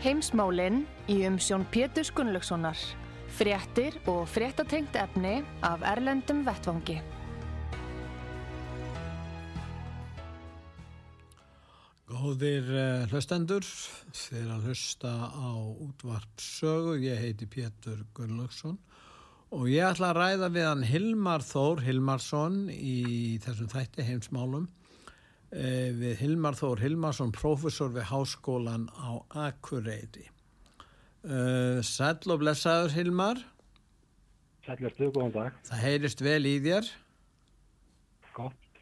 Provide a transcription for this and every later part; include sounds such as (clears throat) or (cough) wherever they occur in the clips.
Heimsmálinn í umsjón Pétur Gunnlaugssonar. Fréttir og fréttatengt efni af Erlendum Vettvangi. Góðir uh, hlustendur, þeir að hlusta á útvarpsögu. Ég heiti Pétur Gunnlaugsson og ég ætla að ræða við hann Hilmar Þór Hilmarsson í þessum þætti heimsmálum við Hilmar Þór Hilmarsson, profesor við Háskólan á Akureyri. Uh, sæll og blessaður Hilmar. Sæll og stuð, góðan dag. Það heyrist vel í þér. Gott.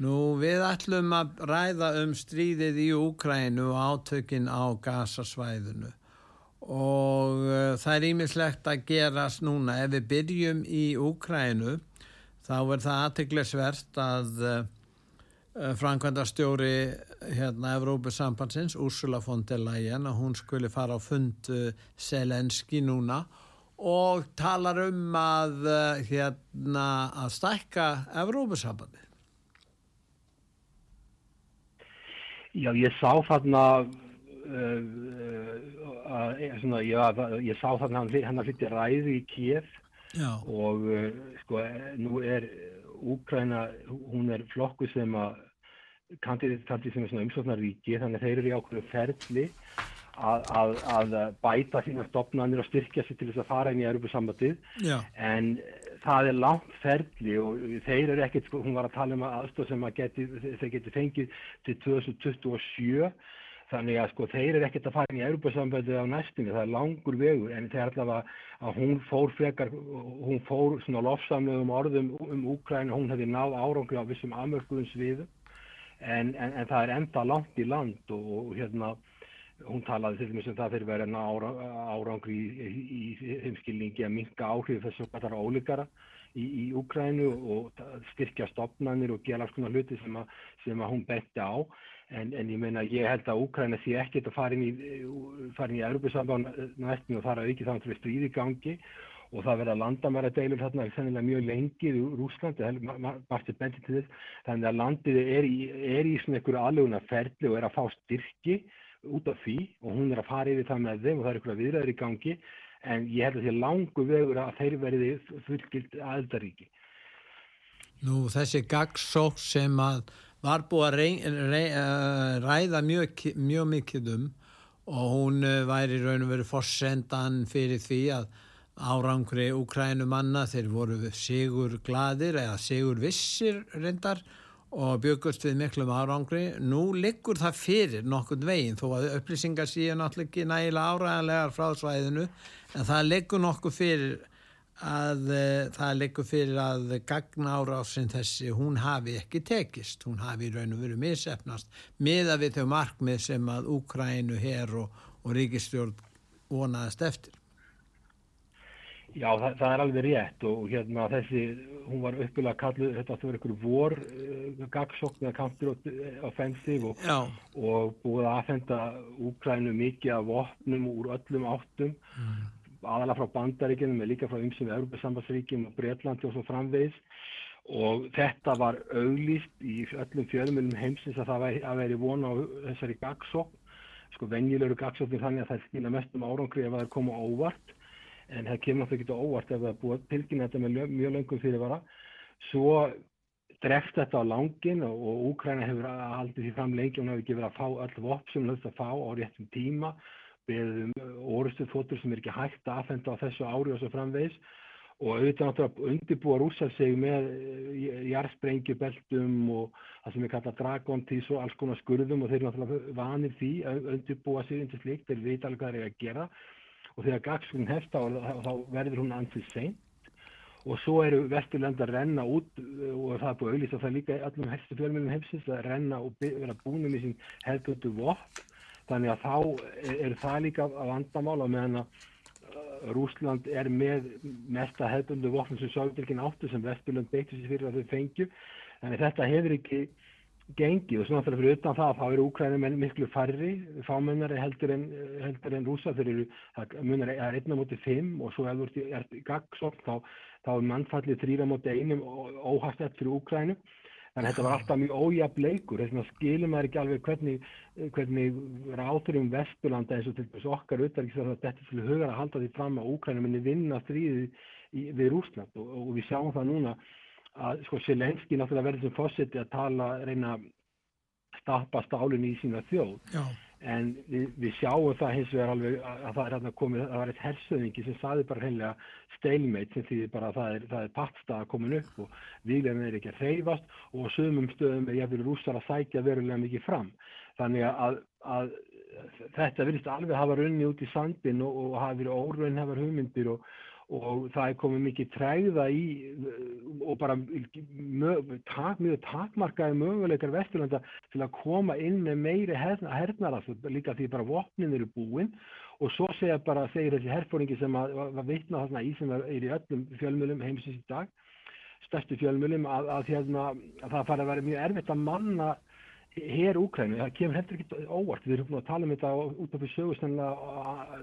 Nú við ætlum að ræða um stríðið í Úkrænu og átökin á gasasvæðinu og uh, það er ímislegt að gerast núna. Ef við byrjum í Úkrænu þá er það aðteglisvert að uh, framkvæmdastjóri hérna Evrópusambansins Ursula von der Leyen að hún skuli fara á fund Selenski núna og talar um að hérna að stækka Evrópusambandi Já, ég sá þarna uh, svona, ég, ég sá þarna hann að flytja ræði í Kiev Já. og uh, sko, nú er Úkræna, hún er flokku sem að kandidati sem er svona umsóknarvíki þannig að þeir eru í ákveðu ferli að, að, að bæta sína stopnarnir og styrkja sér til þess að fara inn í Europasambandið en það er langt ferli og þeir eru ekkert, sko, hún var að tala um aðstof sem að geti, þeir geti fengið til 2027 þannig að sko þeir eru ekkert að fara inn í Europasambandið á næstunni, það er langur vegur. En þeir allavega að hún fór frekar, hún fór svona lofsamlegum orðum um Úkræn og hún hefði náð árangri á vissum amörkuðum sviðum En, en, en það er enda langt í land og, og hérna hún talaði til dæmis um það fyrir verið ára, árangri í, í, í heimskilningi að minka áhrif þessu hvað það er ólíkara í, í Úkrænu og styrkja stopnarnir og gera alls konar hluti sem, a, sem að hún benti á. En, en ég meina ég held að Úkræna sé ekkert að fara inn í, í Europasamband næstum og þar að ekki þannig að stríði gangi og það verða landamæra deilur þarna sennilega mjög lengið úr Úslandi, þannig að landið er í, er í svona einhverju aðluguna ferli og er að fá styrki út af því og hún er að fara yfir það með þeim og það er einhverja viðræður í gangi en ég held að því langu vegur að þeir verði fullgild aðeldaríki. Nú þessi gagsók sem að var búið að rey, rey, ræða mjög, mjög mikið um og hún væri raun og verið forsendan fyrir því að árangri Ukrænumanna, þeir voru sigur gladir eða sigur vissir reyndar og byggust við miklum árangri. Nú liggur það fyrir nokkund veginn þó að upplýsingar síðan náttúrulega ekki nægilega áræðanlegar frá svæðinu en það liggur nokkuð fyrir að það liggur fyrir að gagna árásinn þessi hún hafi ekki tekist, hún hafi raun og verið misefnast miða við þau markmið sem að Ukrænu her og, og ríkistjórn vonaðast eftir. Já, það, það er alveg rétt og hérna þessi, hún var uppilega kalluð, þetta vera einhverju vor uh, gagsókn eða counter-offensive og, og búið að aðfenda Úkrænu mikið af vopnum úr öllum áttum, mm. aðalega frá bandaríkjum, með líka frá ymsum Európa-sambandsríkjum og Breitlandi og svo framvegis. Og þetta var auglýst í öllum fjölumilum heimsins að það væri, að veri vona á þessari gagsókn, sko venjulegur gagsókn þannig að það skilja mest um árangri ef það er komið óvart en það kemur náttúrulega ekki óvart ef það er búið tilkynna þetta með mjög löngum fyrirvara. Svo dreft þetta á langin og, og Úkræna hefur haldið því fram lengi og hún hefur ekki verið að fá öll vopp sem höfðist að fá á réttum tíma með orustu þóttur sem er ekki hægt að aðfenda á þessu ári og svo framvegis. Og auðvitað náttúrulega undirbúa rúsa sig með jarðsprengjubeltum og það sem er kallað dragontís og alls konar skurðum og þeir eru náttúrulega vanir því að undirbúa sig undir slikt, þeir veit alveg hvað þeir eru að gera og þegar gagskurinn hefst á þá verður hún ansið seint. Og svo eru vesturlönd að renna út og það er búið að auðvitað það líka allum helstu fjölmjölum heimsins að renna og vera búinum í sín hefðbundu vopp þannig að þá eru það líka að vandamála meðan að Rúsland er með mesta hefðbundu voppnum sem Sovjetilkin áttu sem vesturlönd beittu sér fyrir að þau fengju. Þannig þetta hefur ekki gengið og svona fyrir fyrir utan það þá eru úkrænumenn miklu færri fámennari heldur en, heldur en rúsa þeir eru, það munar er einna mútið fimm og svo ef þú ert í gagsókn þá, þá er mannfallið þrýra mútið einum óhastett fyrir úkrænu þannig að þetta var alltaf mjög ójafn leikur. Þess að skilum maður ekki alveg hvernig, hvernig ráþurum Vesturlanda eins og til þess okkar auðvitað þetta til hugar að halda því fram að úkrænum minni vinna stríðið við Rúsland og, og við sjáum það núna að sko Selenski náttúrulega verður sem fósiti að tala, reyna að stappa stálun í sína þjóð Já. en við, við sjáum það hins vegar alveg að það er hérna komið, það var eitt hersöðingi sem saði bara hreinlega steilmeit sem þýðir bara að það er, það er pattstaða komin upp og výglegin er ekki að hreyfast og sömum stöðum er jáfnvel rússar að sækja verulega mikið fram þannig að, að þetta virðist alveg hafa runni út í sandin og, og hafa verið órunn hafa hugmyndir og og það er komið mikið træða í og bara tak, mjög takmarkaði möguleikar Vesturlanda til að koma inn með meiri hernara líka því bara vopnin eru búin. Og svo segja bara, segir þessi herfóringi sem að, var vitna þarna í sem er í öllum fjölmjölum heimsins í dag stærstu fjölmjölum að, að, hérna, að það fara að vera mjög erfitt að manna hér Úkrænu, það kemur heldur ekki óvart, við erum búin að tala um þetta út af því sögustanlega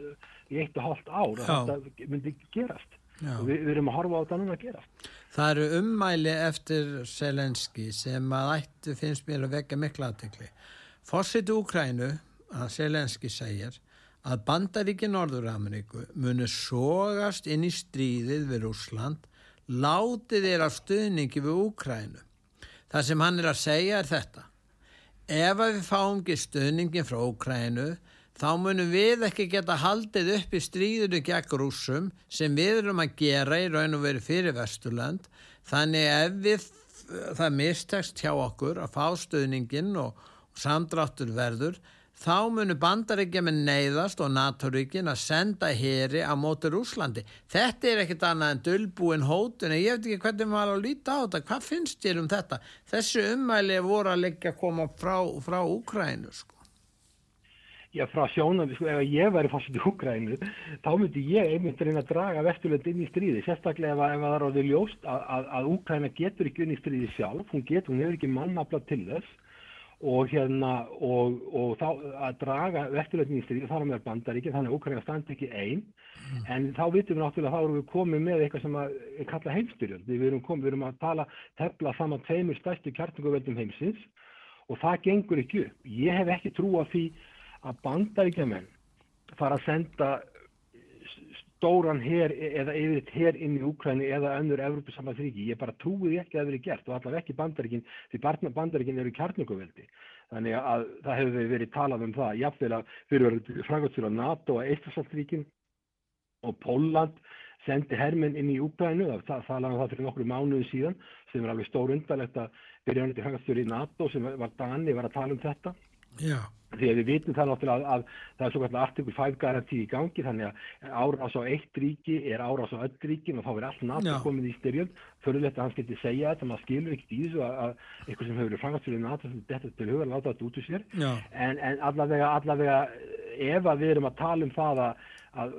í eitt og hálft ár og þetta myndi gerast Já. og við, við erum að horfa á þetta núna að gerast. Það eru ummæli eftir Selenski sem að ættu finnst mér að vekja miklu aðtekli. Fósitt Úkrænu að Selenski segir að bandaríki Norður-Ameríku munir sógast inn í stríðið við Úsland, látið þeir af stuðningi við Úkrænu. Það sem hann er að segja er þetta ef við fáum ekki stöðningin frá Ókrænu þá munum við ekki geta haldið upp í stríðinu gegn rúsum sem við erum að gera í raun og veri fyrir Vesturland þannig ef við það mistekst hjá okkur að fá stöðningin og samdráttur verður þá munu bandaríkja með neyðast og NATO-ríkin að senda héri á móti Rúslandi. Þetta er ekkit annað en dölbúin hótun, ég veit ekki hvernig maður að líta á þetta, hvað finnst ég um þetta? Þessu umæli voru að leggja að koma frá, frá Úkrænu, sko. Já, frá sjónum, sko, ef ég væri fórst í Úkrænu, þá myndi ég einmitt reyna að draga Vesturlund inn í stríði, sérstaklega ef, ef það er orðið ljóst að, að, að Úkræna getur ekki inn í stríði sjálf, hún getur, hún hefur ekki mannafla til þess og hérna og, og þá að draga vesturlöfning í stríð þar á meðal bandaríkja þannig að Ukraina standi ekki einn mm. en þá vitum við náttúrulega þá erum við komið með eitthvað sem að kalla heimstyrjöld við erum, komið, við erum að tala tefla saman tveimur stærstu kjartninguveldum heimsins og það gengur ekki upp. Ég hef ekki trú á því að bandaríkja menn fara að senda stóran hér eða yfir hér inn í Úkræni eða önnur Evrópusambandsríki. Ég bara trúi því ekki að það verið gert og allavega ekki bandaríkin því bandaríkin eru kjarnökuveldi. Þannig að það hefur verið talað um það. Jáfnveil að fyrir frangottur á NATO og Eistræsaltríkin og Póland sendi herminn inn í Úkrænu. Það talaðum það fyrir nokkru mánuðu síðan sem er alveg stór undarlegt að til frangottur í NATO sem var Dani var að tala um þetta. Já því að við vitum það náttúrulega að, að það er svo kallar artikul 5 garantíð í gangi þannig að árás á eitt ríki er árás á öll ríkin og þá er allt NATO komið í styrjöld. Förulegt að hans geti segja þetta maður skilur ekkert í þessu að, að eitthvað sem hefur verið frangast fyrir NATO þetta til huga láta þetta út úr sér. En, en allavega, allavega ef að við erum að tala um það að að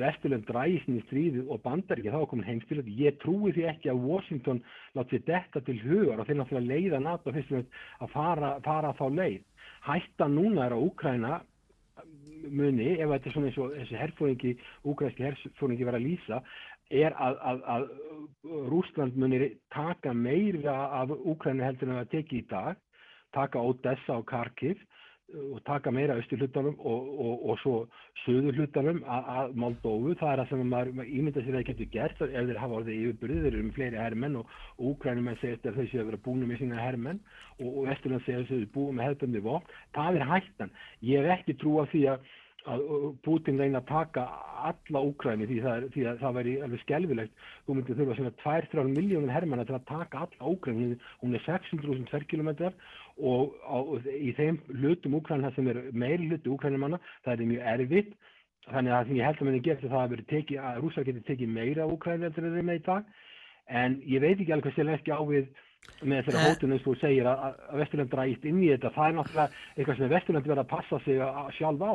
Vesturlund dræðist í stríði og bandar ekki þá er komin heimstilöld ég trúi því ekki að Washington láti þetta til hugar og þeir náttúrulega leiða NATO að fara, fara þá leið hættan núna er að Úkræna muni, ef þetta er svona eins og þessi herfóringi, úkrænski herfóringi verða að lýsa, er að, að, að Rúsland muni taka meira af Úkræna heldur en það teki í dag, taka Odessa og Kharkiv og taka meira austur hlutanum og, og, og svo söður hlutanum að Moldófu, það er það sem maður ímynda sér að það getur gert ef þeir hafa orðið yfirbyrðið, þeir eru um fleiri herrmenn og úkrænumenn segir þetta þau séu að vera búinu með sína herrmenn og, og Vesturland segir þau séu búið með hefðböndi vopn, það er hættan. Ég hef ekki trú á því að að Putin reyna að taka alla Úkræni því það, því að það væri alveg skelvilegt þú myndir þurfa svona 2-3 miljónir herrmanna til að taka alla Úkræni hún er 600.000 tverrkilometrar og á, í þeim hlutum Úkræna sem er meiri hluti Úkrænumanna það er mjög erfitt. Þannig að það ég held að manni gerst það að, teki, að rúsa getur tekið meira á Úkræn eftir þeim í dag. En ég veit ekki alveg hvað Selenski ávið með þessari Eh. hótunum sem þú segir að, að Vesturland drægist inn í þetta. Það er náttúrulega eitthvað sem Vesturland verða að passa sig að, sjálf á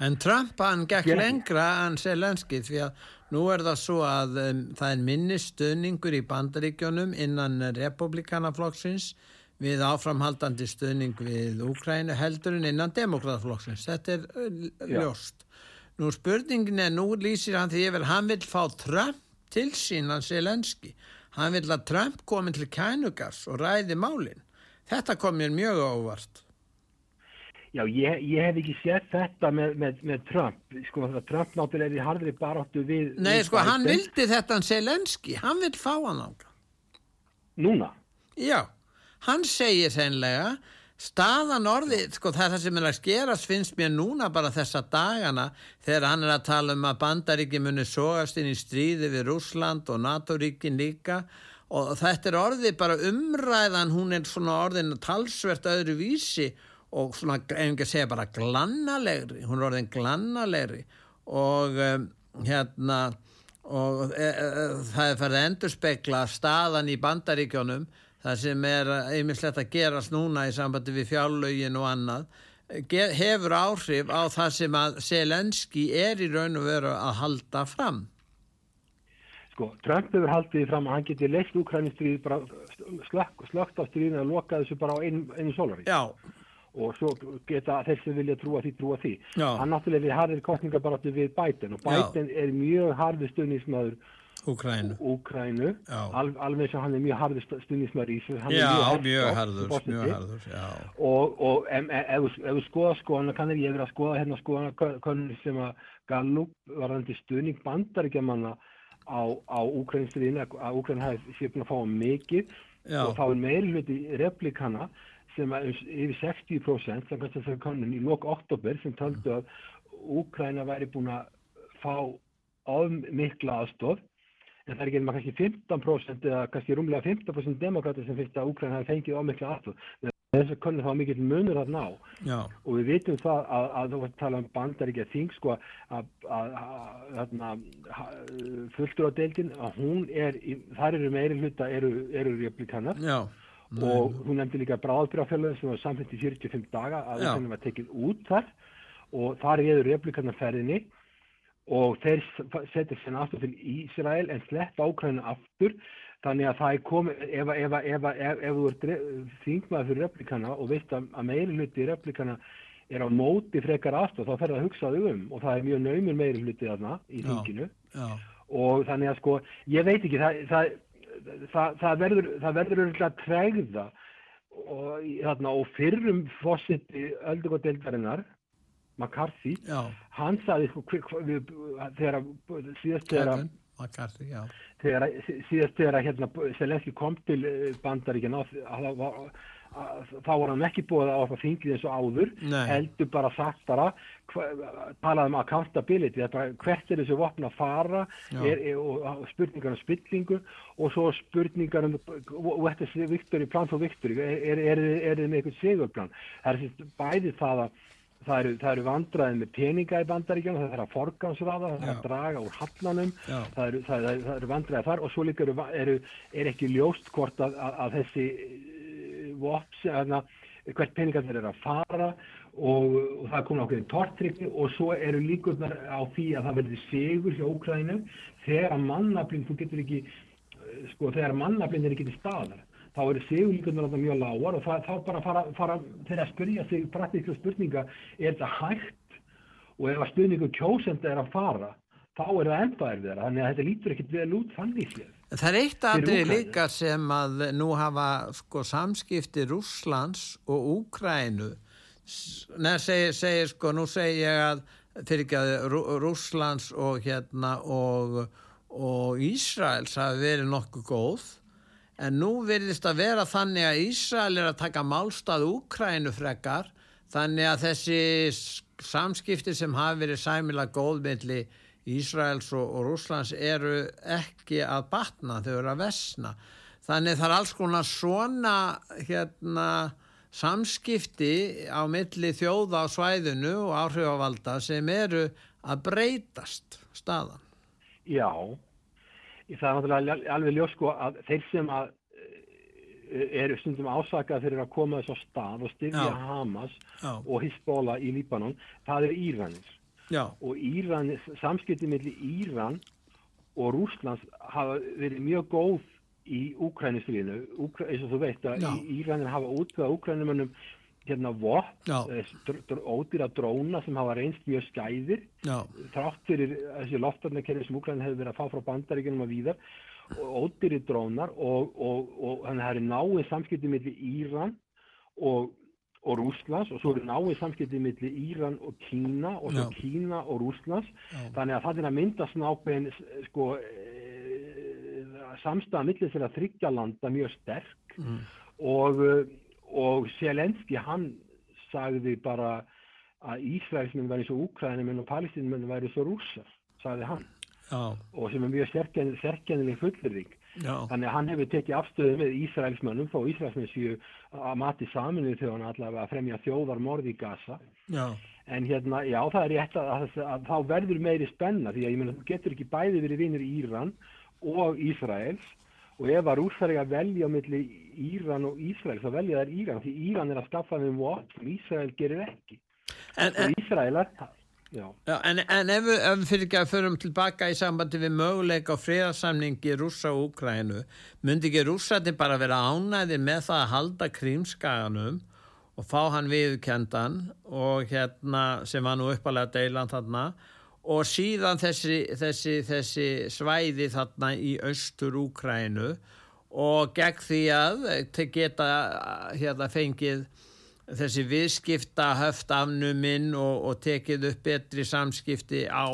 En Trump hann gekk Gerði. lengra en Selenski því að nú er það svo að um, það er minni stöðningur í bandaríkjónum innan republikanaflokksins við áframhaldandi stöðning við Úkrænu heldur en innan demokrataflokksins. Þetta er Já. ljóst. Nú spurningin er, nú lýsir hann því yfir, hann vil fá Trump til sín hann Selenski. Hann vil að Trump komi til kænugas og ræði málinn. Þetta kom mér mjög á óvart. Já, ég, ég hef ekki sett þetta með, með, með Trump. Sko, það Trump náttúrulega er í harðri baráttu við... Nei, við sko, hann vildi þetta hann Selenski. Hann vil fá hann ánga. Núna? Já, hann segir senlega staðan orðið, sko það er það sem er að skerast finnst mér núna bara þessa dagana þegar hann er að tala um að bandaríki muni sogast inn í stríði við Rúsland og NATO-ríkin líka og þetta er orðið bara umræðan, hún er svona orðin talsvert öðru vísi og svona, ef ekki að segja bara glannalegri, hún er orðin glannalegri og um, hérna og e, e, það er farið að endurspegla staðan í bandaríkjónum það sem er einmislegt að gerast núna í sambandi við fjárlögin og annað hefur áhrif á það sem að Selenski er í raun og veru að halda fram. Sko, Trump hefur haldið fram að hann geti leist Úkrænistrið slökkt á stríðinu og lokað þessu bara á einu, einu sólari Já, og svo geta þeir sem vilja trúa því trúa því. Já. Hann náttúrulega við harðir kostningabaráttu við Biden og Já. Biden er mjög harður stundismæður Úkrænu Já. al, alveg sem hann er mjög harður stundismæður í er Já, mjög harður, Já, og, og em, e- ef, við skoða skoðana kannir ég verið að skoða hérna kannir sem að Gallup varðandi stuðning bandaríkjamanna á, á Úkrænstriðinu að Úkræn hafi sé búin að fá mikið Já. og þá er meiri hluti replikana sem um, yfir 60% sem kannski þessari kannun í lok oktober sem töldu að Úkræna væri búin að fá of mikla aðstof en það er ekki kannski 15% eða kannski rúmlega 15% demokrater sem finnst að Úkræna hafi fengið of mikla aðstof þess að kannun þá mikill munur að ná já, og við vitum það að, að þú tala um bandaríkja þing sko að, að, að, fulltur á deildin að hún er, þar eru meiri hluta eru, eru republikanar já og hún nefndi líka bráðbyrjafélagin sem var samfitt í 45 daga að það var tekið út þar. Og þar eru republikanar ferðinni. Og þeir setja sér aftur til Ísrael en sleppa ákvæðinu aftur. Þannig að það er komið ef, ef, ef, ef, ef þú ert þingmaður fyrir replikana og veist að, að meiri hluti replikana er á móti frekar aftur þá fer það að hugsa þau um. Og það er mjög naumur meiri hluti þarna í þinginu. og þannig að sko, ég veit ekki það, það, það, það verður það verður örgulega tregða og, þarna, og fyrrum fósitti öldugóðdeildarinnar McCarthy, já. hann sagði sko, þegar síðast þegar McCarthy, já. þegar, síðast þegar hérna, Selenski kom til bandaríkjana þá var, að- þá var hann ekki búið á að þingið eins og áður Nei. heldur bara hva- talaði um accountability það bara hvert er þessu vopn að fara er, er, og, spurningar um spillingu og svo spurningar um what is victory, plan for victory er, er, þið með eitthvað sigurplan það er sagt bæði það að það eru, það eru vandræðin með peninga í bandaríkjana það er að forgansraða, það Já. að draga úr hallanum það eru, það, það, það eru vandræði þar og svo líka eru, eru, er ekki ljóst hvort að, að, að þessi vops, hvert peningar þeir eru að fara og, og það er komin ákveðin tortrykni og svo eru líkurnar á því að það verði sigur hjá Úkrænum þegar að mannaflinn, þú getur ekki sko, þegar mannaflinn er ekki til staðar þá eru sigur líkurnar þarna mjög lágar og það, þá bara fara, fara þeirra að spyrja sig praktíska spurninga, er þetta hægt? Og ef að stuðningu kjósenda er að fara þá er það enda erfiðara þannig að þetta lítur ekkit vel út þannig séð Það er eitt aðrið líka sem að nú hafa sko samskipti Rússlands og Úkrænu neða segir, segir sko, nú segir ég að fyrir ekki að Rú, Rússlands og hérna og, og Ísraels hafi verið nokkuð góð en nú verðist að vera þannig að Ísrael er að taka málstað Úkrænu frekar þannig að þessi samskipti sem hafi verið sæmilega góð milli Ísraels og, og Rússlands eru ekki að batna, þau eru að vesna. Þannig það er alls konar svona hérna, samskipti á milli þjóða á svæðinu og áhrifavalda sem eru að breytast staðan. Já, það er náttúrulega alveg ljós sko að þeir sem að eh, eru stundum ásakað fyrir að koma þess á stað og styrja Já. Hamas Já. og Hezbollah í Líbanon, það er Íranir. Já, Og Íran, samskipti milli Íran og Rúslands hafa verið mjög góð í Úkrænustriðinu, Úkra, eins og þú veit að Íranir hafa útveða Úkrænumönnum hérna Já. eh, ódýra dróna sem hafa reynst mjög skæðir. Já, þrátt fyrir þessi loftarnakerfi sem Úkræn hefur verið að fá frá bandaríkjunum og víðar og ódýri drónar og, og, og þannig að það er náið samskipti milli Íran og, og Rúslands og svo eru náið samskipti milli Íran og Kína og svo Já. Kína og Rúslands Já. þannig að það er að myndast nákvæðin sko e, samstæða milli þeirra þryggja landa mjög sterk mm. og, og Selenski hann sagði bara að Ísraelsmenn væri svo Úkrænumenn og Palestinmenn væri svo rússar, sagði hann já, og sem er mjög sérkennileg fullurring. Já, Þannig að hann hefur tekið afstöðu með Ísraelsmennum þó Ísraelsmenn séu að mati saminuð þjóðan allavega að fremja þjóðarmorð í Gaza. já, En hérna, já, það er rétt að, að, að þá verður meiri spenna því að ég meina, þú getur ekki bæði verið vinnur Íran og Ísraels og ef að að velja á milli Íran og Ísraels þá velja þær Íran því Íran er að skaffa þeim vopn sem Ísrael gerir ekki. en, en, Ísraelar, já, en, en ef, við- ef við fyrir ekki að förum tilbaka í sambandi við möguleika á friðarsamningi rússa og Úkrænu, myndi ekki rússati bara vera ánæðir með það að halda krímskaganum og fá hann viðkendan og hérna sem var nú uppalega deilan þarna og síðan þessi, þessi, þessi svæði þarna í austur Úkrænu og gegn því að geta hérna fengið þessi viðskipta höft afnuminn og, og tekið upp betri samskipti á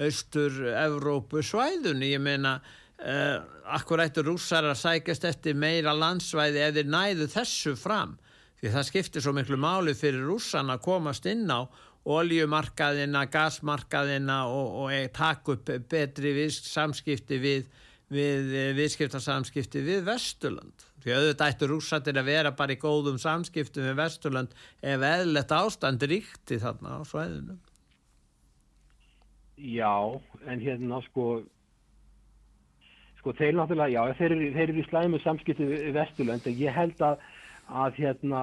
austur-Evrópu svæðunni. Ég meina, uh, akkur ættu rússar að sækast eftir meira landsvæði ef þeir næðu þessu fram. Því það skiptir svo miklu máli fyrir rússan að komast inn á oljumarkaðina, gasmarkaðina og, og e- taka upp betri viðs, samskipti við, við eh, viðskiptarsamskipti við Vesturland. Því auðvitað ættu rússatir að vera bara í góðum samskiptum við Vesturland ef eðlert ástand ríkti þarna á svæðinu. já, en hérna sko, sko þeir náttúrulega, já, þeir eru, þeir eru í slæmu samskipti við Vesturlönd en ég held að, að hérna,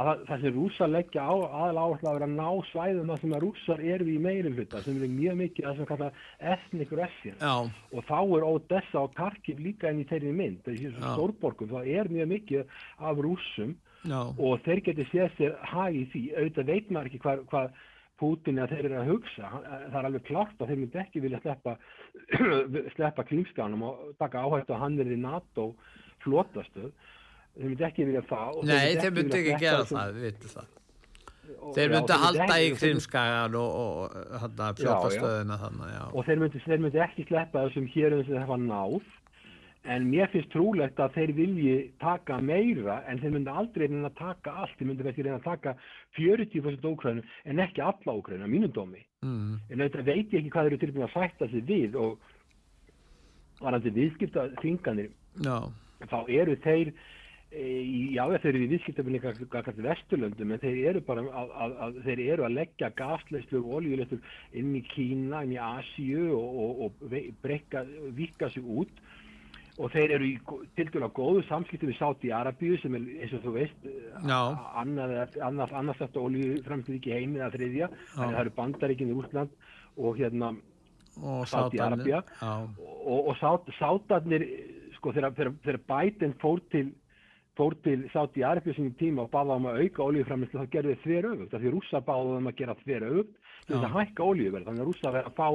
að það sem rússar leggja á, aðal áherslu að vera að ná svæðum að sem að rússar eru í meiri hluta sem eru mjög mikið að sem kalla ethnic Russian Já, og þá er Odessa og Kharkiv líka inn í þeirri mynd, þessi stórborgum, það er mjög mikið af rússum. Já, og þeir geti séð sér hag í því, auðvitað veit maður ekki hvað, hvað Putin að þeir eru að hugsa, það er alveg klart að þeir myndi ekki vilja sleppa, (clears throat) sleppa klímskanum og taka áhættu að hann er í NATO flotastöð, þeir myndi ekki vilja það. og nei þeir myndi ekki vilja gera það, við vitum það. þessum- Þeir já, myndi halda ekki- í krimskagan og, og, og hérna, fljótastöðina þannig, já. og þeir myndi, þeir myndi ekki sleppa þessum hérum sem þeir hafa náð en mér finnst trúlegt að þeir vilji taka meira en þeir myndi aldrei reyna að taka allt þeir myndi ekki reyna að taka 40% ókræðinu en ekki alla ókræðinu, mínum dómi Mm, en auðvitað veit ég ekki hvað þeir eru tilbúin að sætta sig við og varandi viðskipta þinganir já, þá eru þeir já, þeir eru í viðskiptabunni kakast vesturlöndum, en þeir eru bara að, að, að þeir eru að leggja gasleislu og oljuleislu inn í Kína, inn í Asíu og, og, og brekka, vika sig út. Og þeir eru í til dæla góðu samskipti við Sáti Arabíu sem er, eins og þú veist annað, annað þetta oljuframstöð ekki heimið að þriðja, þannig að það eru bandaríkinn í Úsland og hérna Já, og, og sát, sátarnir sko þegar Biden fór til fór til Sáti Arabíu sinni tíma og baða um að auka oljuframlislu þá gerði þeir þver öfugt, því rússa báða um að gera þver öfugt Já. að hækka oljuverð, þannig að rússa verið að fá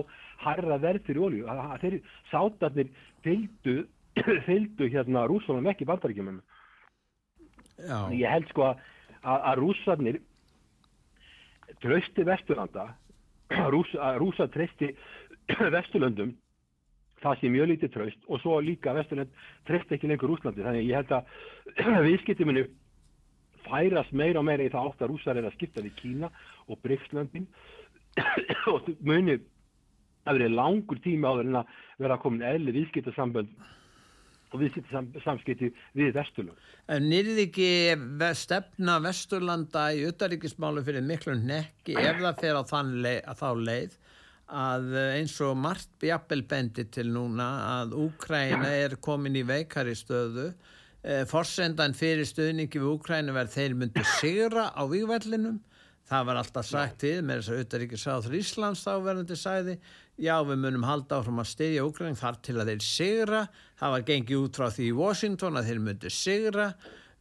harra verð fyrir að, að þeir sátarnir fylgdu (clears throat) fylgdu hérna rússanum ekki bandaríkjumum ég held sko að, að, að rússarnir trösti vesturlanda (clears throat) rúss, að rússar trösti (clears throat) vesturlöndum það sé mjög lítið tröst og svo líka vesturlönd trösti ekki lengur Rússlandi. Þannig ég held að (clears throat) viðskiptiminu færast meira og meira í það átt að rússar er að skipta við Kína og Bryggslöndin (clears throat) og muni að verið langur tíma áður en að vera komin eðli viðskiptasambönd og viðskiptasamskipti við vesturlönd. En nýrði ekki stefna Vesturlanda í utaríkismálu fyrir miklu nekki ef það fer á leið, þá leið að eins og margt bjabbel bendi til núna að Úkræna er komin í veikari stöðu. Eh, forsendan fyrir stöðningi við Úkræna verð þeir myndu sigra á výgvellinum það var alltaf sagt við með þess að auðvitaðríkisráður Íslands þáverðandi sæði já við munum halda áfram að styðja Úkræn þar til að þeir sigra. Það var gengið út frá því í Washington að þeir myndu sigra.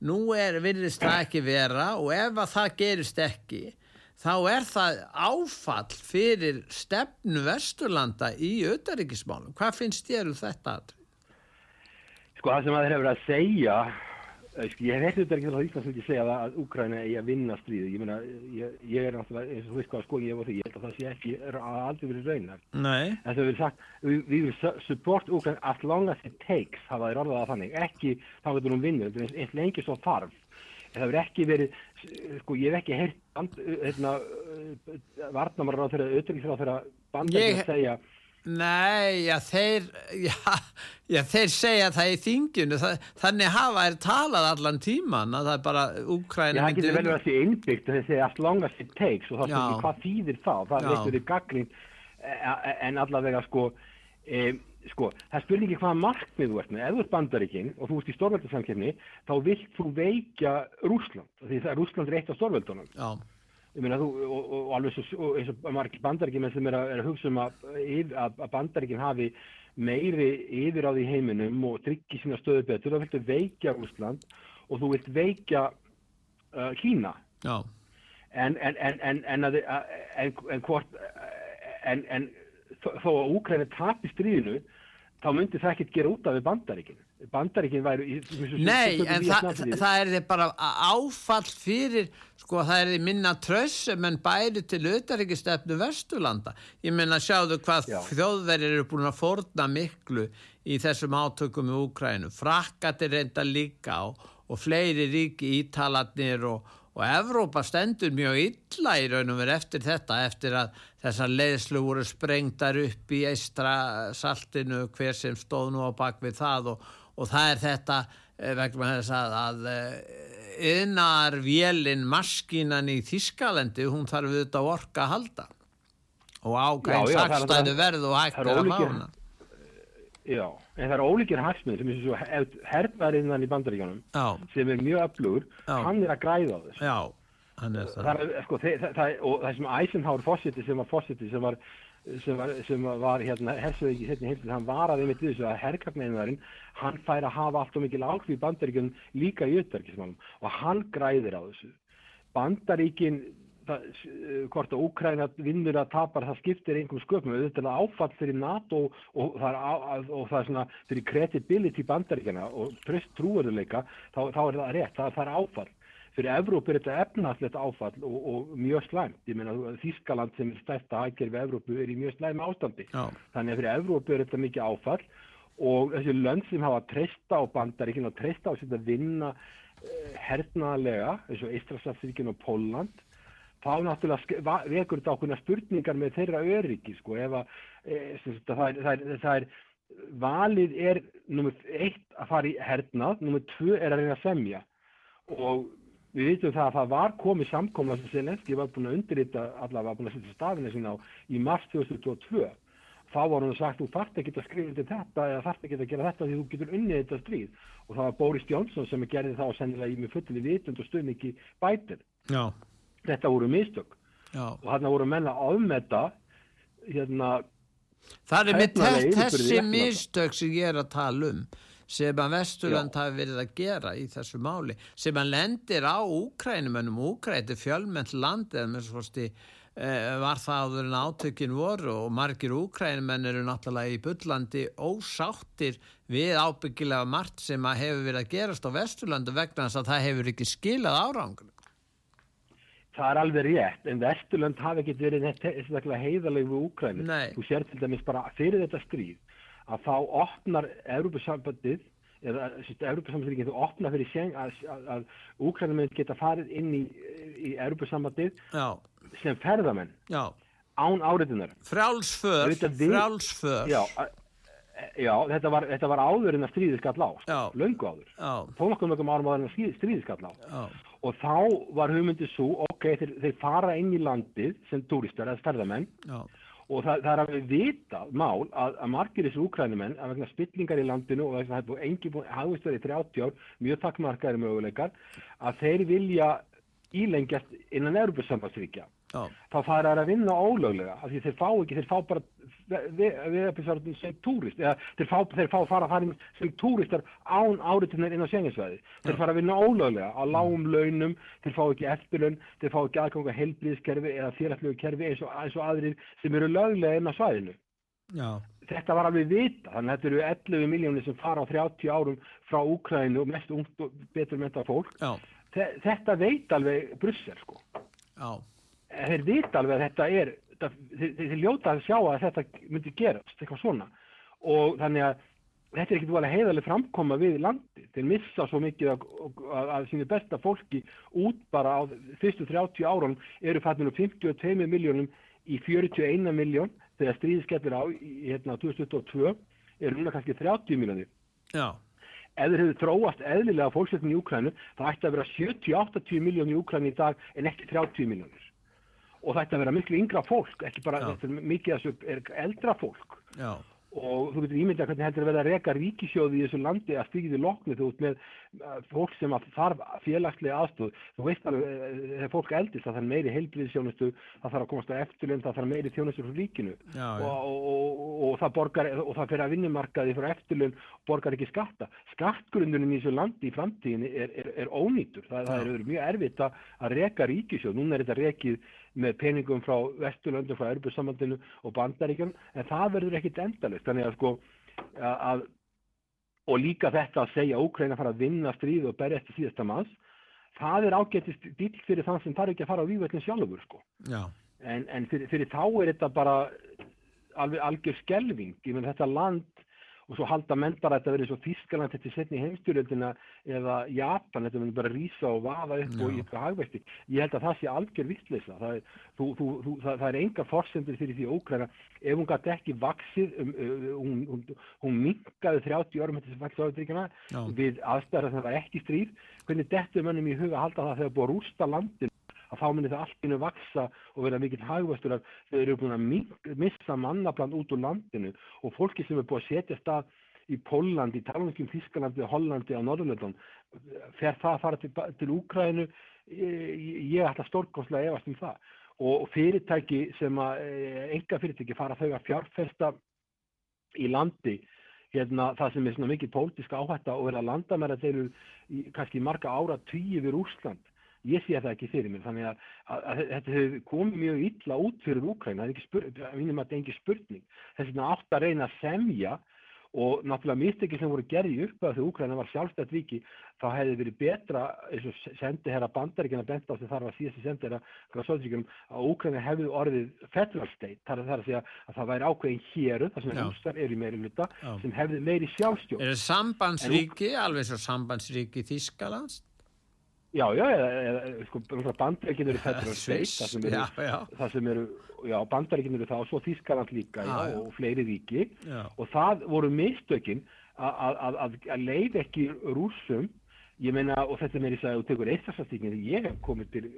Nú er virðist það ekki vera og ef að það gerist ekki þá er það áfall fyrir stefnu Vesturlanda í auðvitaðríkismálum hvað finnst þér um þetta? Sko það sem að þeir hefur að segja Sko, ég hef ekkert ekki að Íslands vilja segja að Úkræna er að vinna stríði. Ég ég, ég er náttúrulega, eins og þú veist hvað sko ég var því, ég held að það sé ekki að aldrei verið raunar. Nei. En það verið sagt, við viljum support Úkræna as long as it takes, hafa þeir orðað að þannig. Ekki þá getur hún vinnur, þetta er eins lengi svo þarf. Það verið ekki verið, sko ég hef ekki heyrt, hérna, varnamarra á þeirra, auðvitað á þeirra bandar að segja Nei, já þeir, já, já, þeir segja það í þingjunu, þannig hafa þeir talað allan tíman að það er bara Úkræna... Já, það getur vel verið að það sé innbyggt að þeir segja as long as it takes og það er ekki hvað þýðir þá, það er eitthvað í gaggrín en allavega sko, e, sko, það spyrir ekki hvaða markmið þú ert með, ef þú ert bandaríkinn og þú ert í stórveldarsamkefni, þá vilt þú veikja Rúsland, því það er Rúsland er eitt af stórveldunum. Já ég meina þú og, og, og alveg svo, eins og margir bandaríkjum sem er að, er að hugsa um að, að, að bandaríkjum hafi meiri yfir á því heiminum og tryggja sína stöðu betur, þá viltu veikja Úsland og þú vilt veikja uh, Kína Já. en en, en, en, en hvort en þó að Úkræni tapir stríðinu þá myndi það ekkert gera út af bandaríkinu bandaríkinn væri Nei, en þa það er þið bara áfall fyrir, sko það er þið minna trössum en bæri til auðaríkistefnu Vesturlanda ég menna sjáðu hvað þjóðverðir eru búin að forna miklu í þessum átökum í Úkrænu frakkatir reynda líka og, og fleiri ríki ítalatnir og og Evrópa stendur mjög illa í raun og verið eftir þetta eftir að þessar leiðslu voru sprengtar upp í eistra saltinu hver sem stóð nú á bakvið það og, og það er þetta eh, vegna þess að, að yðnar eh, vélinn maskinan í Þískalendi hún þarf auðvitað orka að halda. Og ákveðin sakstæðu verð og hægt er að mána Já, en það er ólíkir hagsmið sem er svo herrverðinnan í bandaríkanum sem er mjög öflugur hann er að græða á þess Já, hann er það, er, sko, það, það og það sem Eisenhower fósiti sem var fósiti sem var sem var, sem var hérna, hersöðið hérna, hérna, hann var að einmitt þessu að herrkagneinaðurinn hann fær að hafa allt og mikil ákveð í bandaríkjum líka í auðverkismálum og hann græðir á þessu. Bandaríkin það, hvort að Úkræna vinnur að tapar það skiptir einhverjum sköpum auðvitað áfall fyrir NATO og, og það er, og það er svona fyrir credibility bandaríkjana og trúarðuleika þá, þá er það rétt, það, það er áfall fyrir Evrópu er þetta efnahallett áfall og, og mjög slæmt. Ég meina Þískaland sem er stærsta við Evrópu er í mjög slæm ástandi. Já. Þannig að fyrir Evrópu er þetta mikið áfall og þessi lönd sem hafa treysta á bandaríkinu og treysta á að vinna eh, hernaðlega eins og Ístrasafsríkinu og Póland þá náttúrulega vekur þetta ákveðna spurningar með þeirra öryggi sko ef að e, það, er, það, er, það er valið er nummið eitt að fara í hernað, nummið tvö er að reyna að semja. Og við vitum það að það var komið samkomla sem Selenski var búin að undirrita allavega búin að setja stafina sína á í mars 2022 þá var hann sagt þú þarft ekki að skrifa til þetta eða þarft ekki að gera þetta því þú getur unnið þetta stríð. Og það var Boris Johnson sem gerði það og sennilega í mig fulli vitund og stuðningi bætir Já. Þetta voru mistök. Já. og hann voru menna áðmeta hérna Það er með þessi mistök sem ég er að tala um sem að Vesturland hafi verið að gera í þessu máli sem að lendir á Úkrænumennum Úkræti fjölmenn land eða með svosti eh, var það áður en átökin voru og margir Úkrænumenn eru náttúrulega í byllandi ósáttir við ábyggilega margt sem að hefur verið að gerast á Vesturlandu vegna þess að það hefur ekki skilað árangur Það er alveg rétt, en Vesturland hafi ekki verið heiðalegu við Úkrænu. Þú sér til dæmis bara fyrir þetta stríð að þá opnar Európa-sambandið eða Európa-sambandið þú opnar fyrir seng að, að, að Úkrænuminn geta farið inn í, í Európa-sambandið sem ferðamenn já. án áriðunar frálsför frálsför já, já, þetta var, þetta var áður en að stríði skall á sko, löngu áður. Tónakkum mjögum árum áður en að stríði skall á og þá var hugmyndið svo ok, þeir, þeir fara inn í landið sem túristar eða ferðamenn. Já. Og það, það er að við vita mál að, að margir þessu úkrænumenn að vegna spillingar í landinu og það búið engi í 30 ár, mjög takkmarkaðir möguleikar, að þeir vilja ílengjast innan Európa-sambandsríkja. Þá fara það að vinna ólöglega, þeir fá ekki, þeir fá bara viðöfisarðin sem túrist, eða þeir fá, þeir fá fara að fara sem túristar án áriðtunar inn á senginsvæði. Þeir fara að vinna ólöglega á lágum launum, þeir fá ekki eftirlaun, þeir fá ekki aðganga helbriðskerfi eða þýrallegu kerfi eins og, eins og aðrir sem eru löglega inn á svæðinu. Já. Þetta var alveg vita, þannig að þetta eru 11 miljónir sem fara á 30 árum frá Úkrænu og mest ungt og betur mynda fólk. Já. Þetta veit alveg Brussel sko. Já. Þeir vita alveg að þetta er, þetta, þeir, þeir ljóta að sjá að þetta myndi gerast, eitthvað svona. Og þannig að þetta er ekkert volið heiðarlega framkoma við landi. Þeir missa svo mikið að, að, að sínu besta fólki út bara á fyrstu 30 árum eru fattin um 52 miljónum í 41 miljón þegar stríðiskeppir á í hérna 2022 eru núna kannski 30 miljónir. Já. Ef þeir hefur tróast eðlilega fólksveitin í Úkrænu, það ætti að vera 70-80 miljónir í Úkrænu í dag en ekki 30 miljónir. Og ætti að vera miklu yngra fólk, ekki bara, þetta er mikið að þessu er eldra fólk. Já. Og þú getur ímyndað hvernig heldur að verða að reka ríkisjóði í þessu landi að stíkið í loknu þú ert með fólk sem þarf félagslega aðstöð. Þú veist alveg, þegar fólk eldist, það þarf meiri heilbríðisjónustu, það þarf að komast á eftirlun, það þarf meiri þjónustu frá ríkinu. Já. Og, og, og, og það borgar, og það fyrir að vinnumarkaði frá eftirlun, borgar ekki skatta. Skattgrundunin í þessu landi í framtíðinni er, er, er ónýtur. Það, það er mjög erfitt að, að reka ríkisjóð. Núna er þetta rekið með peningum frá Vesturlöndu, frá Örbjörnsamandinu og Bandaríkjum, en það verður ekkit endalist. Þannig að sko, að, og líka þetta að segja Ókræna fara að vinna stríð og berja eftir síðasta manns, það er ágættist dýll fyrir þann sem þarf ekki að fara á vývöldin sjálfur sko. En, en fyrir, fyrir þá er þetta bara alveg algjör skelving, ég menn þetta land og svo halda menn bara að þetta verið svo Þískaland þetta er setni heimstjórnöldina eða Japan, þetta verður bara rísa og vaða upp Já. og eitthvað hagvexti. Ég held að það sé algjör vittleysa. Það, það, það er enga forsendur fyrir því ókræna. Ef hún gæti ekki vaksið, um, hún, hún, hún minkaði 30 árum eftir þessi vaksið áriðríkjana Já. við aðstæðar að það var ekki stríð, hvernig dettur mönnum í huga að halda það þegar búið að rústa landin að þá myndir það allt innu vaksa og vera mikill hagvöstur að þau eru búin að missa mannabland út úr landinu. Og fólki sem er búið að setja stað í Pólandi, í Talunskjum, Þískalandi, Hollandi á Norðurlöndum, fer það að fara til, til Úkrænu, ég, ætla stórkonslega efast um það. Og fyrirtæki sem að, enga fyrirtæki fara þau að fjárfesta í landi, hérna, það sem er svona mikið pólitíska áhætta og vera landamæra þeir eru kannski marga ára tíu við Úrsland ég sé það ekki fyrir mér þannig að, að, að þetta hefur komið mjög illa út fyrir Úkræna, það er ekki spurning, að er spurning, þess vegna átt að reyna að semja og náttúrulega mistekið sem voru gerði upp að þegar Úkræna var sjálfstætt ríki, þá hefði verið betra eins og sendi herra bandaríkina bent á því þar var síðasti sendi herra Grasóðsvíkjum að Úkræna hefði orðið federal state, þar er það að segja að það væri ákveðin héru, þar sem Já. rústar eru í meiri hluta, sem hefði meiri sjálfstjórn. Er það sambandsríki, alveg svo sambandsríki Þískalands? Já, já, eða, sko, bandaríkin eru Sviss, það sem eru, já, það sem eru, það og svo Þískaland líka, já, Já, og fleiri ríki. Já. og það voru mistökin að- leið ekki rússum ég meina, og þetta með þess að þú tekur eistarsastíkin, ég hef komið til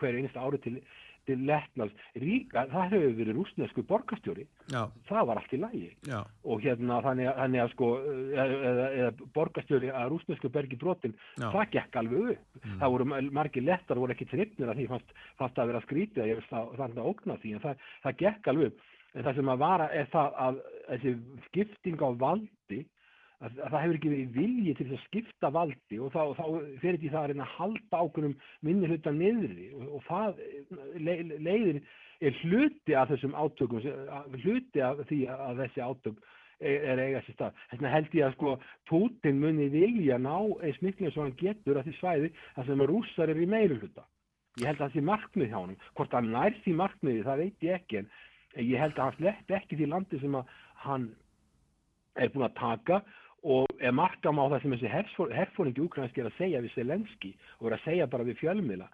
hverju einasta ári til, til Lettlands, ríka, það hefur verið rússnesku borgarstjóri, Já, það var allt í lagi. Já, og hérna þannig að, þannig að sko eða, eða, eða borgarstjóri að rúsnesku bergi brotin, Já. það gekk alveg upp. Það voru ma- margir lettar voru ekki trippnir að því fannst, fannst að vera skrítið að það, það að ógna því en það, það gekk alveg upp. En það sem að vara er það að þessi skipting á valdi að, að það hefur ekki verið vilji til þess að skipta valdi og þá, þá fyrir því það að reyna að halda ákveðnum minni hluta niðri og, og það le, leiðir er hluti af þessum átökum sem- að- hluti af því að þessi átök er er að eiga sér stað. Þess vegna held ég að sko Putin muni vilja ná eins eins og hann getur að því svæði þar sem rússar eru í meiri hluta. Ég held að það sé markmið hjá hann. Hvort hann nær því markmiði, það veit ég ekki en ég held að hann slepp ekki því landi sem að hann er búin að taka og er markam á það sem þessi herfór, herfóringi úkrænski er að segja við Selenski og er að segja bara við fjölmiðla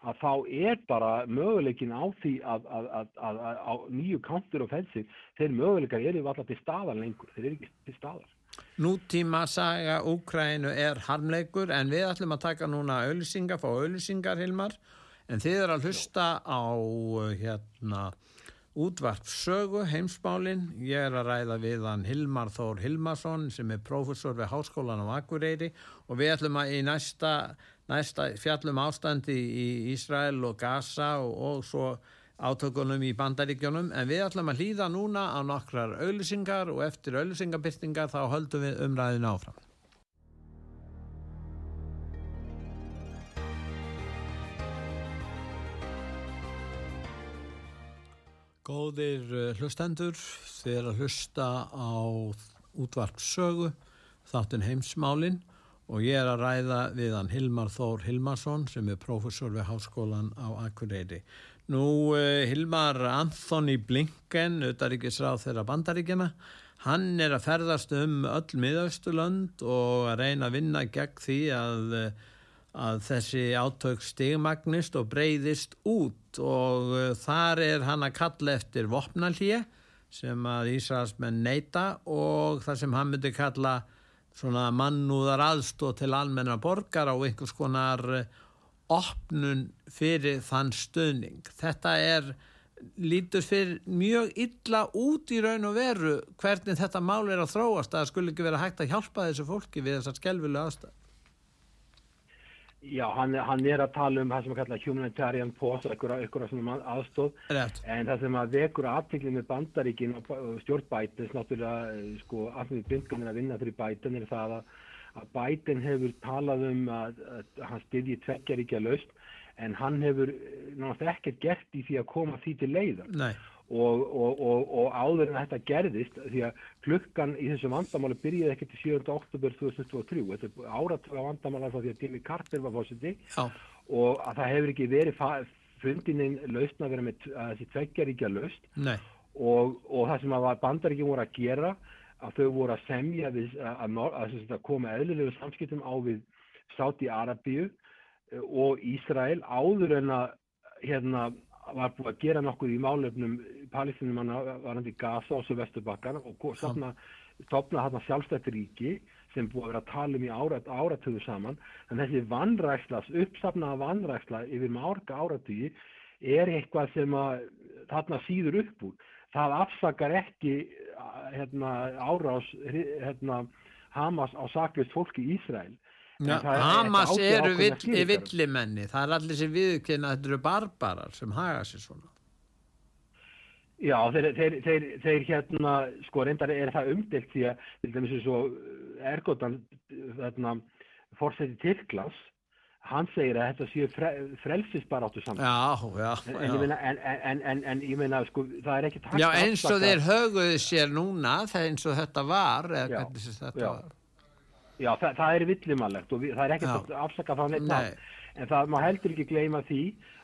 að þá er bara möguleikin á því að, að, að, að, nýju counter offensive, þeir möguleikar eru alltaf til staðar lengur, þeir eru ekki til staðar. Nútíma saga Úkrænu er harmleikur en við ætlum að taka núna auðlýsingar, fá auðlýsingar Hilmar en þið er að hlusta á hérna útvart sögu, heimsmálin. Ég er að ræða við hann Hilmar Þór Hilmarsson sem er prófessor við Háskólan á Akureyri og við ætlum að í næsta, næsta fjallum ástandi í Ísrael og Gaza og, og svo átökunum í bandaríkjónum en við ætlum að hlýða núna á nokkrar auðlisingar og eftir auðlisingabyrtingar þá höldum við umræðin áfram. Góðir eh, hlustendur, þið er að hlusta á útvart sögu, þáttun heimsmálinn og ég er að ræða við hann Hilmar Þór Hilmarsson sem er profesor við Háskólan á Akureyri. Nú uh, Hilmar Anthony Blinken, auðaríkisráð þeirra bandaríkjana, hann er að ferðast um öll miðausturlönd og að reyna að vinna gegn því að uh, að þessi átök stigmagnist og breyðist út og uh, þar er hann að kalla eftir vopnalíi sem að Ísraelsmenn neyta og það sem hann myndi kalla svona mannúðar aðstóð til almenna borgar á einhvers konar uh, opnun fyrir þann stöðning. Þetta er lítur fyrir mjög illa út í raun og veru hvernig þetta mál er að þróast að það skulle ekki vera hægt að hjálpa þessu fólki við þessar skelvilu aðstæð. Já, hann, hann er að tala um það sem að kalla humanitarian pause, eitthvað svona aðstóð, Rétt. en það sem að vekur aðtækli með bandaríkin og stjórn Bætins, náttúrulega, eh, sko, allir byngan er að vinna fyrir Bætin er það að, að Bætin hefur talað um að, að hann styðji tveggjaríkja laust, en hann hefur náttúrulega ekkert gert í því að koma því til leiðan. Nei. Og, og, og, og áður en þetta gerðist því að klukkan í þessu vandamáli byrjaði ekki til 7. oktober 2023 þetta er áratöga vandamála því að Jimmy Carter var fósiti og að það hefur ekki verið fundininn lausna að vera með þessi tveggjaríkja laust og það sem bandaríkjum voru að gera að þau voru að semja við, að, að, að koma eðlilegu samskiptum á við Sáti Arabíu og Ísrael áður en að hérna var búið að gera nokkuð í málefnum palestinumanna varandi Gaza og Sylvesterbakkan og stopna, hérna sjálfstættir ríki sem búið að vera að tala um í árat, áratöðu saman. En þessi vannrækslas, uppsafnaða vannræksla yfir márga áratögi er eitthvað sem að þarna síður upp úr. Það afsakar ekki hérna, árás hérna, Hamas á saklist fólki í Ísrael Ja, Hamas eru villimenni, það er allir sem viðkynna þetta eru barbarar sem haga sér svona. Já, þeir, þeir, þeir, þeir hérna, sko reyndar er það umdelt því að, til dæmis eins og Ergotan, þarna, fórseti Tyrklas, hann segir að þetta séu fre, frelsisbaráttu saman. Já, já, já. En, en, en, en, en ég meina, sko, það er að... Já, eins og þeir höguðu sér núna, eins og þetta var, eða hvernig þetta var. Já, það, það er villimalegt og við, það er ekkert að afsaka það neitt Nei. en það má heldur ekki gleyma því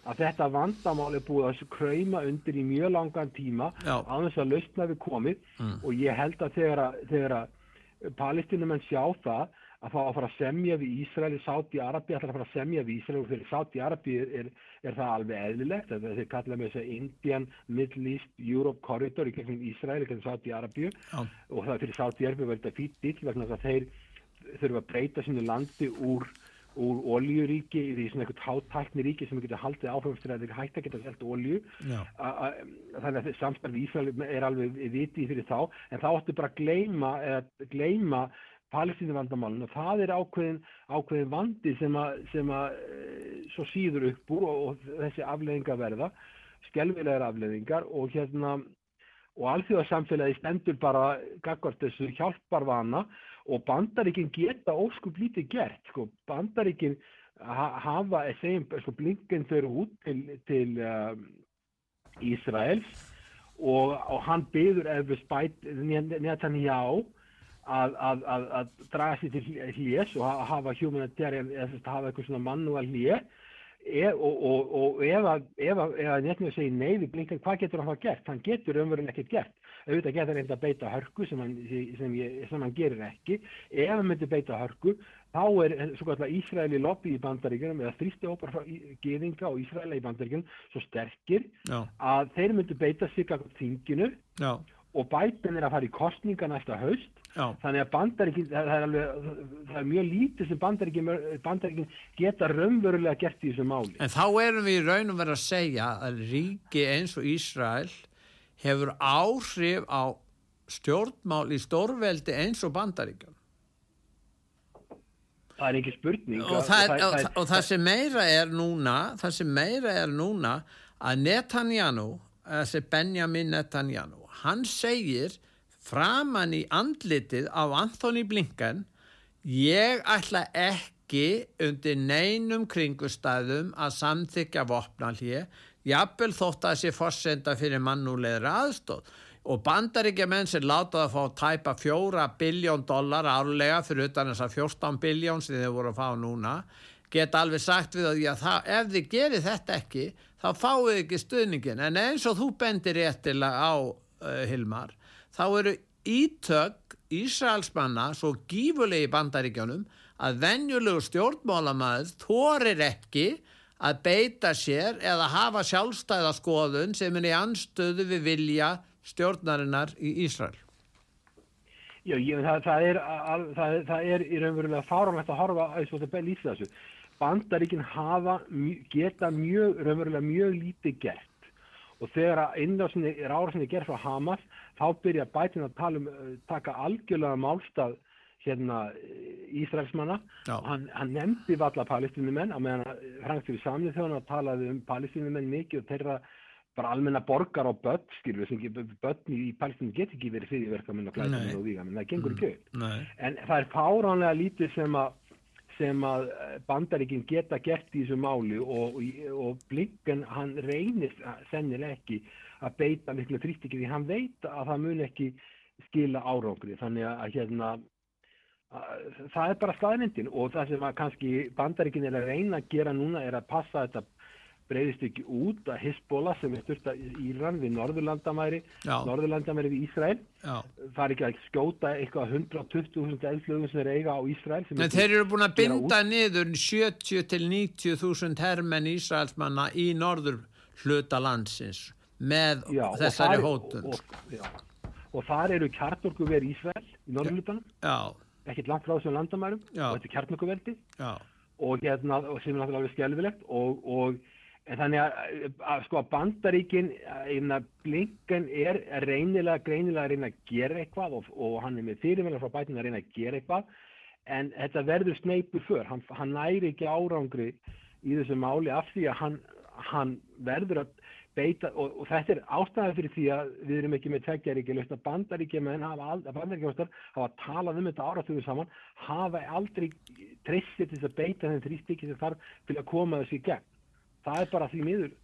að þetta vandamál er búið að krauma undir í mjög langan tíma á þess að lausna við komið Mm. og ég held að þegar að, þegar að palestinumenn sjá það að fá að fara að semja við Ísraeli, Sáti Arabi ætlar að fara að semja við Ísraeli og fyrir Sáti Arabi er, er, er það alveg eðlilegt þeir kalla með þess að Indian, Middle East, Europe Corridor í gegnum Ísraeli, gegnum Sáti Arabi Já. og það fyrir Sáti Arabi verður þetta dill vegna þess að þeir þurfa að breyta sínu landi úr, úr oljuríki í því svona eitthvað hátækni ríki sem getur haldið áframstur að þeir hægt að geta selt olju þannig að samstarf í Ísrael er alveg vitið fyrir þá. En þá ættu bara að gleyma, eða, gleyma palestínu vandamálun og það er ákveðin, ákveðin vandi sem að, sem að svo síður upp úr og, og þessi afleðingar verða skelvilegar afleðingar og hérna og alþjóðarsamfélagi stendur bara gagvart þessu hjálparvana og bandaríkinn geta óskup lítið gert sko. bandaríkinn ha hafa segjum, sko, blinken þau út til, til um, Ísraels og, og hann byður eftir spæt Netanyahu að, að, að, að draga sér til hlés og hafa humanitarian eða hafa eitthvað svona mannúal hlés E, og, og, og ef að, að Netanyahu segir nei við Blinken, hvað getur hann þá gert? Hann getur umverulega ekkert gert. Auðvitað getur hann eitthvað að beita hörku sem hann, sem, ég, sem hann gerir ekki. Ef hann myndir beita hörku, þá er Ísraeli lobby í bandaríkjunum eða þrýsti ópar frá geðinga og Ísraeli í bandaríkjunum svo sterkir Já. að þeir myndir beita sig á þinginu Já. og Biden er að fara í kostninga næsta haust Já. þannig að bandaríkin það er, alveg, það er mjög lítið sem bandaríkin, bandaríkin geta raunverulega gert í þessu máli En þá erum við í raun og verið að segja að ríki eins og Ísrael hefur áhrif á stjórnmál í stórveldi eins og bandaríkjum það er ekki spurning og það, og, það, og það sem meira er núna það sem meira er núna að Netanyahu þessi Benjamin Netanyahu hann segir framann í andlitið á Anthony Blinken ég ætla ekki undir neinum kringustæðum að samþykja vopnalíi jafnvel þótt að sé fórsenda fyrir mannúleðri aðstóð og bandaríkja menn sem látaði að fá tæpa fjóra biljón dólar árlega fyrir utan þess að 14 biljón sem þið voru að fá núna geta alveg sagt við að já, það, ef þið gerir þetta ekki þá fáið ekki stuðningin en eins og þú bendir réttilega á uh, Hilmar þá eru ítök Ísraelsmanna svo gífulegi bandaríkjónum að venjulegu stjórnmálamæður þorir ekki að beita sér eða hafa sjálfstæðaskoðun sem er í anstöðu við vilja stjórnarinnar í Ísrael? Já, ég, það, það, er, að, það, það er í raunverulega fáránlegt að horfa að þetta lýsa þessu. Bandaríkinn hafa, geta mjög, raunverulega mjög lítið gert og þegar er árásinni gerð frá Hamas þá byrja bætin að tala um, taka algjörlega málstað hérna Ísraelsmanna. Og hann, hann nefndi valla palestinumenn að meðan Frankfjörði samlið þegar hann talaði um palestinumenn mikið og þeirra bara almenna borgar á börn, skilur við, börn í Palestínu get ekki verið fyrirverkamenn og klæðamenn og vígamenn, það gengur ekki upp. En það er fáránlega lítið sem að, sem að bandaríkinn geta gert í þessu máli og, og Blinken hann reynir sennileg ekki að beita miklu þrýstikið því hann veit að það mun ekki skila árángri. Þannig að hérna, að, það er bara staðnindin og það sem að kannski bandaríkinn er að reyna að gera núna er að passa þetta breyðist ekki út að Hezbollah sem er styrta í Íran við Norðurlandamæri Norðurlandamæri við Ísrael Já. það er ekki að skjóta eitthvað 120.000 eldflögum sem er eiga á Ísrael en þeir eru búin að binda niður 70 til 90.000 hermenn Ísraelsmanna í norður hluta landsins með já, þessari hótund og, og, og þar eru kjartorku verið Ísrael í norðurlutanum ekkert langt frá þessum landamærum og þetta er kjartorkuveldi og hérna, og sem er náttúrulega skjálfilegt og, og þannig að, að sko að bandaríkin, blinken er reynilega, greinilega að reyna að gera eitthvað og, og hann er með fyrirmjöla frá bætinu að reyna að gera eitthvað en þetta verður sneipur för, hann, hann næri ekki árangri í þessu máli af því að hann, hann verður að beita og, og þetta er ástæðið fyrir því að við erum ekki með tveggjaríkja að bandaríkja menn hafa, hafa talað um þetta áratöðu saman, hafa aldrei treyssið til þess að beita þenn þrýstikki sem þarf til að koma þessu í gegn. Það er bara því miður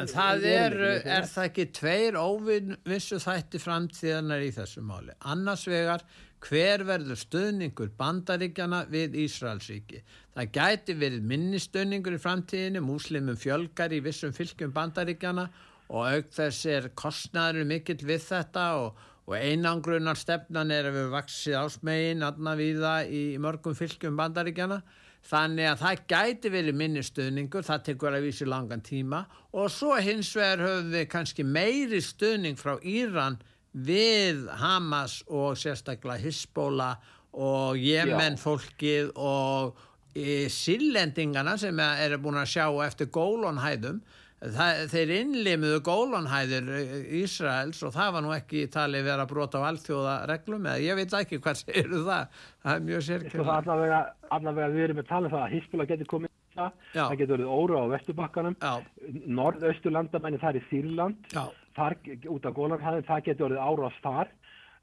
En það er, er það ekki tveir óvinnissu þætti framtíðanar í þessu máli. Annars vegar, hver verður stöðningur bandaríkjana við Ísraelsríki? Það gæti verið minnistöðningur í framtíðinu, múslimum fjölgar í vissum fylgjum bandaríkjana og auk þess er kostnæður mikill við þetta og, og einangrunar stefnan er að við vaksið ásmegin aðna við það í mörgum fylgjum bandaríkjana þannig að það gæti verið minni stöðningur, það tekur að vísi langan tíma og svo hins vegar höfum við kannski meiri stöðning frá Íran við Hamas og sérstaklega Hisbóla og Jemen Já. fólkið og e, síllendingana sem eru búin að sjá eftir gólonhæðum. Það, þeir innlimuðu gólanhæðir Ísraels og það var nú ekki talið verið að brota á alþjóða reglum eða ég veit ekki hvað segir það. Það er mjög sko, allavega, allavega við erum með talið um það að Hísbúla getur komið það, Já. það getur verið óra á Vesturbakkanum. Norðaustu landamæni þar í Sýrland þar út af gólanhæðin það getur verið ára á þar.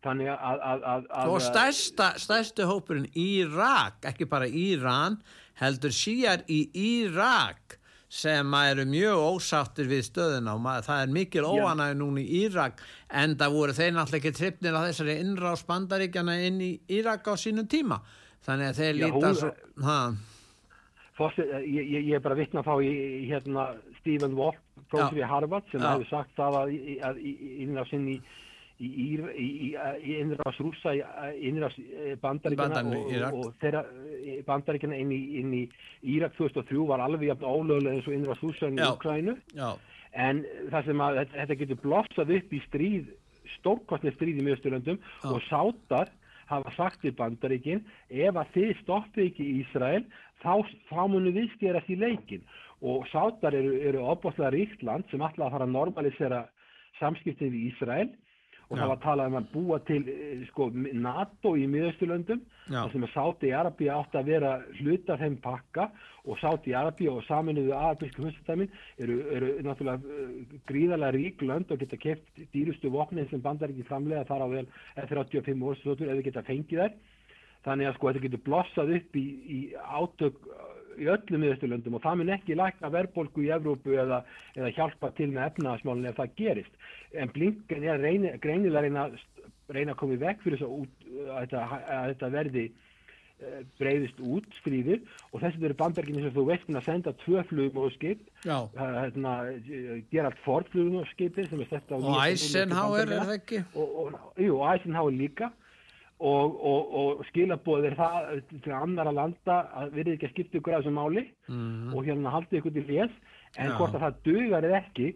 Þannig að, að, að, að og stærsta, stærsti hópurinn Írak, ekki bara Íran heldur síjar í Írak sem eru mjög ósáttir við stöðuna. Og maður, það er mikil óanæg núna í Írak en það voru þeir náttúrulega ekki trippnir að þessari innráðs bandaríkjana inn í Írak á sínum tíma. Þannig að þeir líta svo Fossi, ég, ég, ég er bara vittna að fá í, hérna, Stephen Wolf prófið í Harvard sem hefur sagt það að, að innráðsinn í í, í, í innræðs rúsa í innræðs eh, bandaríkjana og, og þeirra eh, bandaríkjana inn í, inn í Írak 2003 var alveg jafn ólögulega eins og innræðs rúsa í Ukrænu en það sem að þetta getur blossað upp í stríð stórkostni stríð í miðsturlöndum og sátar hafa sagt í bandaríkin ef að þið stoppið ekki í Ísrael þá, þá munum við stjærast í leikin og sátar eru, eru opbóðslega ríkt land sem alltaf að fara að normalisera samskiptið við Ísrael og Já. það var talað um að búa til eh, sko, NATO í miðausturlöndum þar sem að Sáti Arabía átti að vera hluta þeim pakka og Sáti Arabía og saminuðu arabísku hustadæmin eru, eru náttúrulega uh, gríðarlega rík lönd og geta keft dýrustu vopnið sem bandar ekki framlega þar á vel F-35 orðsvötur ef þau geta fengið þær þannig að sko þetta getur blossað upp í, í átök í öllum miðausturlöndum og það mun ekki lækna verðbólgu í Evrópu eða, eða hjálpa til með efnaðasmálun ef það gerist. En Blinken er reyni, greinilega reyna, reyna að koma í vekk fyrir að, út, að, þetta, að þetta verði uh, breyðist út stríðir og þess að eru bandarginni sem þú veist að senda tvö flugmóðskip Já. hérna, Gerald Ford er stætt á Og Eisenhower er það ekki? og, og, jú, og Eisenhower líka og, og, og skilabóð er það til annara landa að verið ekki að skipta ykkur af þessu máli Mm. og hérna haldið ykkur til lés en Já. hvort að það dugar eða ekki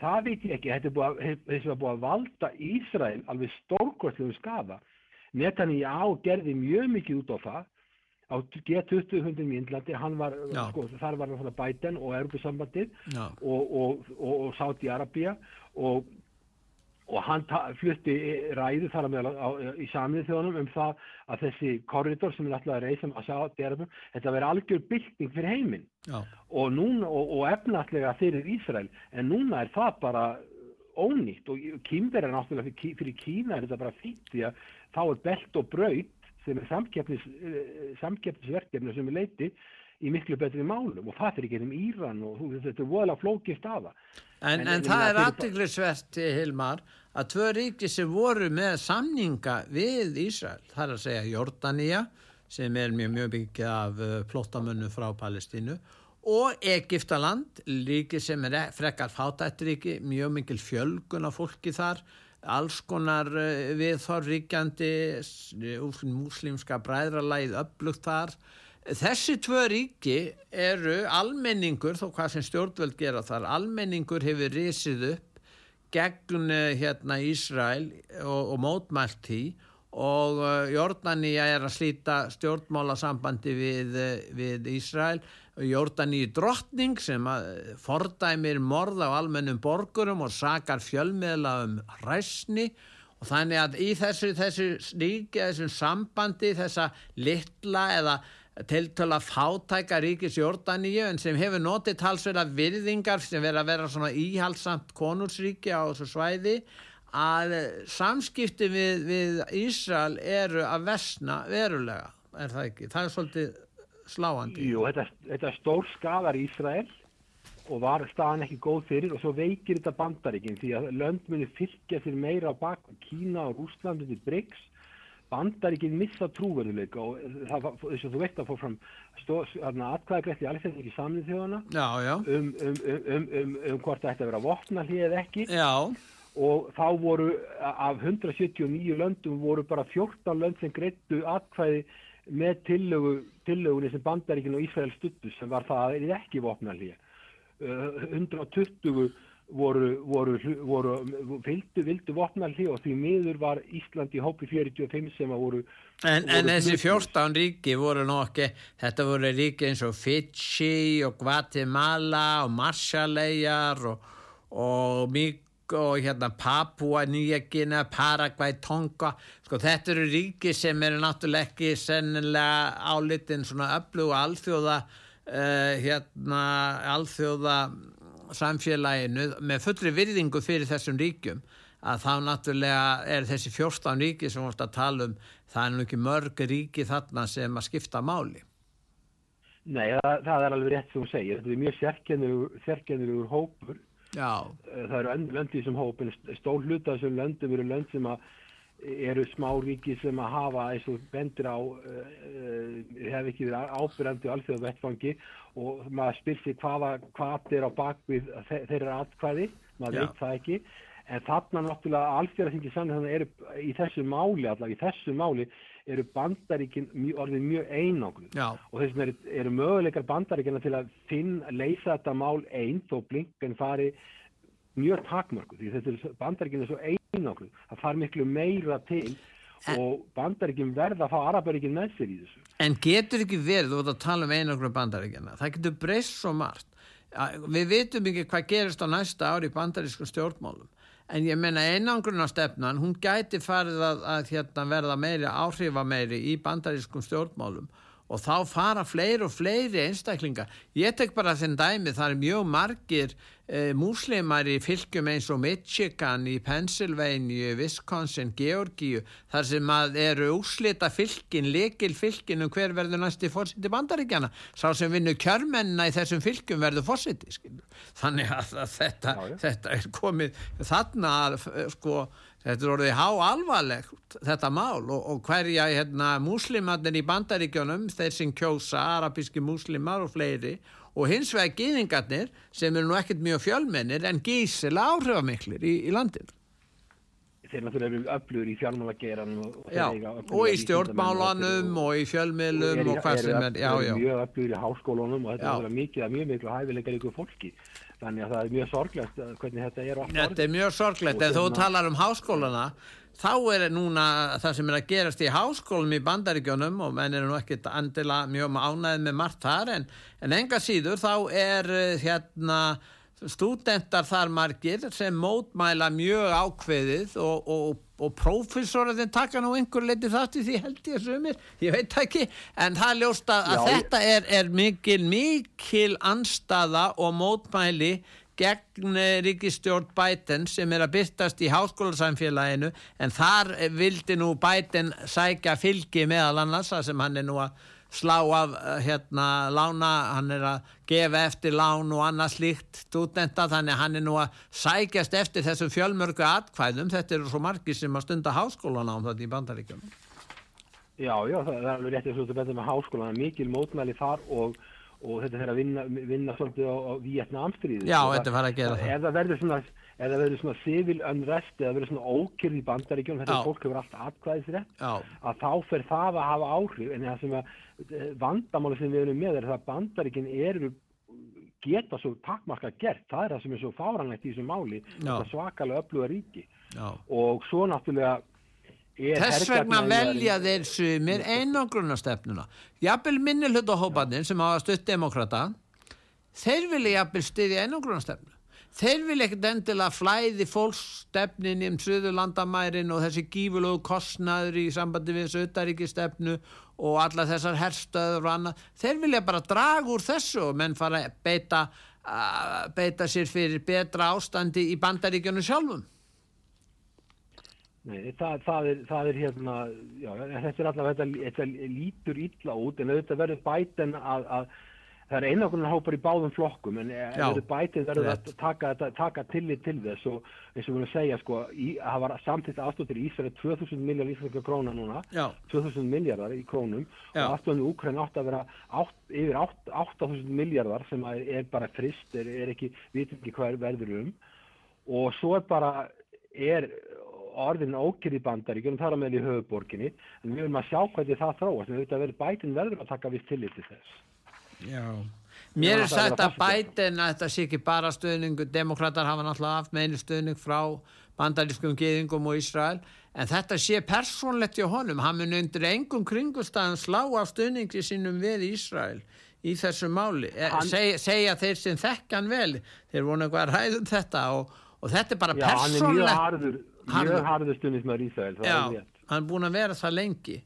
það veit ég ekki. Þetta er búið að, var búið að valda Ísrael alveg stórkostlegum skafa Netanyahu gerði mjög mikið út á það. Á G20 hundum í Indlandi hann var, sko, þar var náttúrulega Biden og Europasambandið og, og, og, og og, hann flutti ræðu þar að meðal á, í samið þjóðunum um það að þessi korridor sem er alltaf að reysa að Saudi Arabia, þetta verði algjör bylting fyrir heiminn. Og, og, og efnallega fyrir Ísrael en núna er það bara ónýtt. Og kýmverðar náttúrulega fyrir, fyrir Kína er þetta bara fýtt því að þá er belt og braut sem er eh, samkeppnisverkefni sem er leiti í miklu betri málum og það fyrir ekki um Íran og þetta er voðalega flókið staða. En, En- en, það er aðtiklisvert, Hilmar, að tvö ríki sem voru með samninga við Ísrael, það er að segja Jordania, sem er mjög, mjög mikið af uh, plóttamönnu frá Palestínu, og Egiptaland, ríki sem er e- frekar fátætturíki, mjög mikil fjölgun af fólki þar, alls konar uh, viðþór ríkjandi, múslimska bræðralæð upplugt þar, Þessi tvö ríki eru almenningur, þó hvað sem stjórnvöld gera þar, almenningur hefur risið upp gegn eh, hérna Ísrael og, og mótmælt því og uh, Jordania er að slíta stjórnmálasambandi við, eh, við Ísrael. Jordani drottning sem eh, fordæmir morð á almennum borgurum og sakar fjölmiðla um hræsni og þannig að í þessu, þessu ríki, þessu sambandi, þessa litla eða tiltöla fátæka ríkis Jórdaníu en sem hefur notið talsverða virðingar sem verið að vera svona íhalsamt konúrsríki á þessu svæði að samskipti við, við Ísrael eru að vesna verulega, er það ekki? Það er svolítið sláandi. Jú, þetta, þetta stór skadar Ísrael og var staðan ekki góð fyrir og svo veikir þetta bandaríkin því að lönd muni fylgja sér meira á bak Kína og Rúsland til BRICS bandaríkin missa trúverðuleika og það þess að þú veist að fór fram atkvæðagrætt í alveg ekki samlið þjóðana Já, já, um, um, um, um, um, um hvort það ætti að vera vopna hlið ekki. Já, og þá voru af 179 löndum voru bara 14 lönd sem greittu atkvæði með tillögu, tillögunni sem bandaríkin og Ísrael stuttu sem var það að það er ekki vopna hlið 120 voru, voru, voru vildu, vildu vopna hlið og því miður var Ísland í hópi 45 sem að voru En, voru en þessi hlutlausa. 14 ríki voru nú ekki, þetta voru ríki eins og Fiji og Guatemala og Marshalleyjar og, og, Mik- og hérna Papua, Nýjagina, Paraguay, Tonga. Sko þetta eru ríki sem eru náttúrulega ekki sennilega álitin svona öflug og alþjóða, uh, hérna, alþjóða samfélaginu með fullri virðingu fyrir þessum ríkjum að þá náttúrulega er þessi 14 ríki sem við vortum að tala um það er nú ekki mörg ríki þarna sem að skipta máli. Nei, það, það er alveg rétt sem þú segir. Þetta er mjög sérkennilegur, sérkennilegur hópur. Já, Það eru önnur lönd í þessum hópin. Stór hluta þessum löndum eru lönd sem að eru smáríki sem að hafa eins og bendur á uh, hef ekki verið ábyrjandi á alþjóða vettfangi og maður spyr sig hvaða hvað er á bakvið þe þeirra atkvæði, maður Já. veit það ekki. En þarna náttúrulega alþjóða þingi saman þannig eru í þessu máli allavega í þessu máli eru bandaríkin orðið mjög einangruð. Já, og þess vegna eru, eru möguleikar bandaríkjana til að finn, leysa þetta mál einn þó blinken fari mjög takmörku því þetta er bandaríkjana svo einangruð það far miklu meira til og bandaríkjum verða að fá arabaríkin með sér í þessu en getur ekki verið, þú veit að tala um einangrun bandaríkjana, það getur breyst svo margt. Við vitum ekki hvað gerist á næsta ári í bandarískum stjórnmálum, en ég menna einangrunastefnan hún gæti farið að, að hérna, verða meiri áhrifa meiri í bandarískum stjórnmálum og þá fara fleiri og fleiri einstaklingar. Ég tek bara þenn dæmi, það er mjög margir e, múslimar í fylgjum eins og Michigan, í Pennsylvania, Wisconsin, Georgíu, þar sem að eru úslita fylgin, lekil fylgin um hver verður næsti fórsiti bandaríkjana. Sá sem vinnur kjörmenna í þessum fylgjum verður fórsiti. Þannig að, að þetta, þetta er komið þarna að sko Þetta er orðið há alvarlegt þetta mál og, og hverja hérna, múslimarnir í bandaríkjónum, þeir sem kjósa, arabíski múslimar og fleiri og hins vegar gýðingarnir sem eru nú ekkert mjög fjölmennir en gísilega áhrifamiklir í, í landinu. Þeir náttúrulega eru öflugur í fjármálageranum og, í stjórnmálanum og í fjölmiðlum og hvað sem er. Þeir eru mjög öflugur í háskólunum og þetta er mikið, mjög miklu hæfileika líka fólki þannig að það er mjög sorglegt hvernig þetta er Þetta er mjög sorglegt, en þú hérna- talar um háskólana þá er núna það sem er að gerast í háskólum í bandaríkjónum og menn er nú ekkit andila mjög ánæðið með margt þar en, en enga síður þá er eh, hérna stúdendar þar margir sem mótmæla mjög ákveðið og, og, og prófessorinn taka nú einhver leiti þátt í því held ég sumir, ég veit ekki en það ljósta að Já, þetta er, er mikil, mikil anstaða og mótmæli gegn ríkistjórn Biden sem er að byrtast í háskólasamfélaginu en þar vildi nú Biden sækja fylgi meðal annars að sem hann er nú að slá af eh, hérna lána, hann er að gefa eftir lán og annað slíkt stúdenta þannig að hann er nú að sækjast eftir þessum fjölmörgu atkvæðum. Þetta eru svo margi sem að stunda háskólan á þetta í bandaríkjum Já, já, það er alveg réttið svo að betra með háskólan mikil mótmæli þar og, og þetta er að vinna, vinna svolítið á, á Vietnamstríði Já, þetta fara að gera það Ef það. verður svona ef það verður svona civil unrest eða verður svona ókyrð í bandaríkjum þetta er fólk hefur alltaf atkvæðisrætt að þá fer það að hafa áhrif. En það sem að eh, vandamáli sem við erum með er það bandaríkin eru geta svo takkmarka gert. Það er það sem er svo fáranlegt í þessu máli svakalega öfluga ríki. Já. og svo náttúrulega Þess vegna velja þeir sumir einangrunastefnuna jafnvel minni hlutahópanir sem hafa stutt demokrata þeir vilja jafnvel styðja einangrunastefnu þeir vil ekkert endilega flæði fólkstefnin um Suðurlandamærin og þessi gífulegu kostnaður í sambandi við þessu auðaríkistefnu og alla þessar herstöður og annað, þeir vilja bara draga úr þessu og menn fara að beita, uh, beita sér fyrir betra ástandi í bandaríkjunu sjálfum. Nei, það, það, er, það er hérna, já, þetta er allavega, þetta, þetta lítur illa út en auðvitað verður bæten að, að það er einakonar hópar í báðum flokkum en ef það eru bætið verður að taka, taka tillit til þess og eins og við viljum segja sko, það var samtitt aðstóttir í Ísraeli 2000 miljard íslenska króna núna Já. 2000 miljardar í krónum Já. og aðstofnum í Úkræn átt að vera átt, yfir 8000 miljardar sem er bara frist, er, er ekki við veitum ekki hvað verður um og svo er bara er orðin ókir í bandaríkjum, það er að meðal í höfuborginni en við viljum að sjá hvernig það þróast en þetta verður bætin verður að taka viss tillit til þess Já, mér er sagt að bætin að þetta sé ekki bara stöðningu, demokrater hafa náttúrulega haft með einu stöðning frá bandarískum geðingum og Ísrael en þetta sé persónlegt í honum, hann mun undir engum kringustæðan slá af stöðningi sínum við Ísrael í þessu máli, e, hann, Seg, segja þeir sem þekkan vel, þeir vonu eitthvað að ræðum þetta og, og þetta er bara persónlegt. Já, hann er mjög harður, mjög harður. stöðningsmæður Ísrael, er. Já, hann er búin að vera það lengi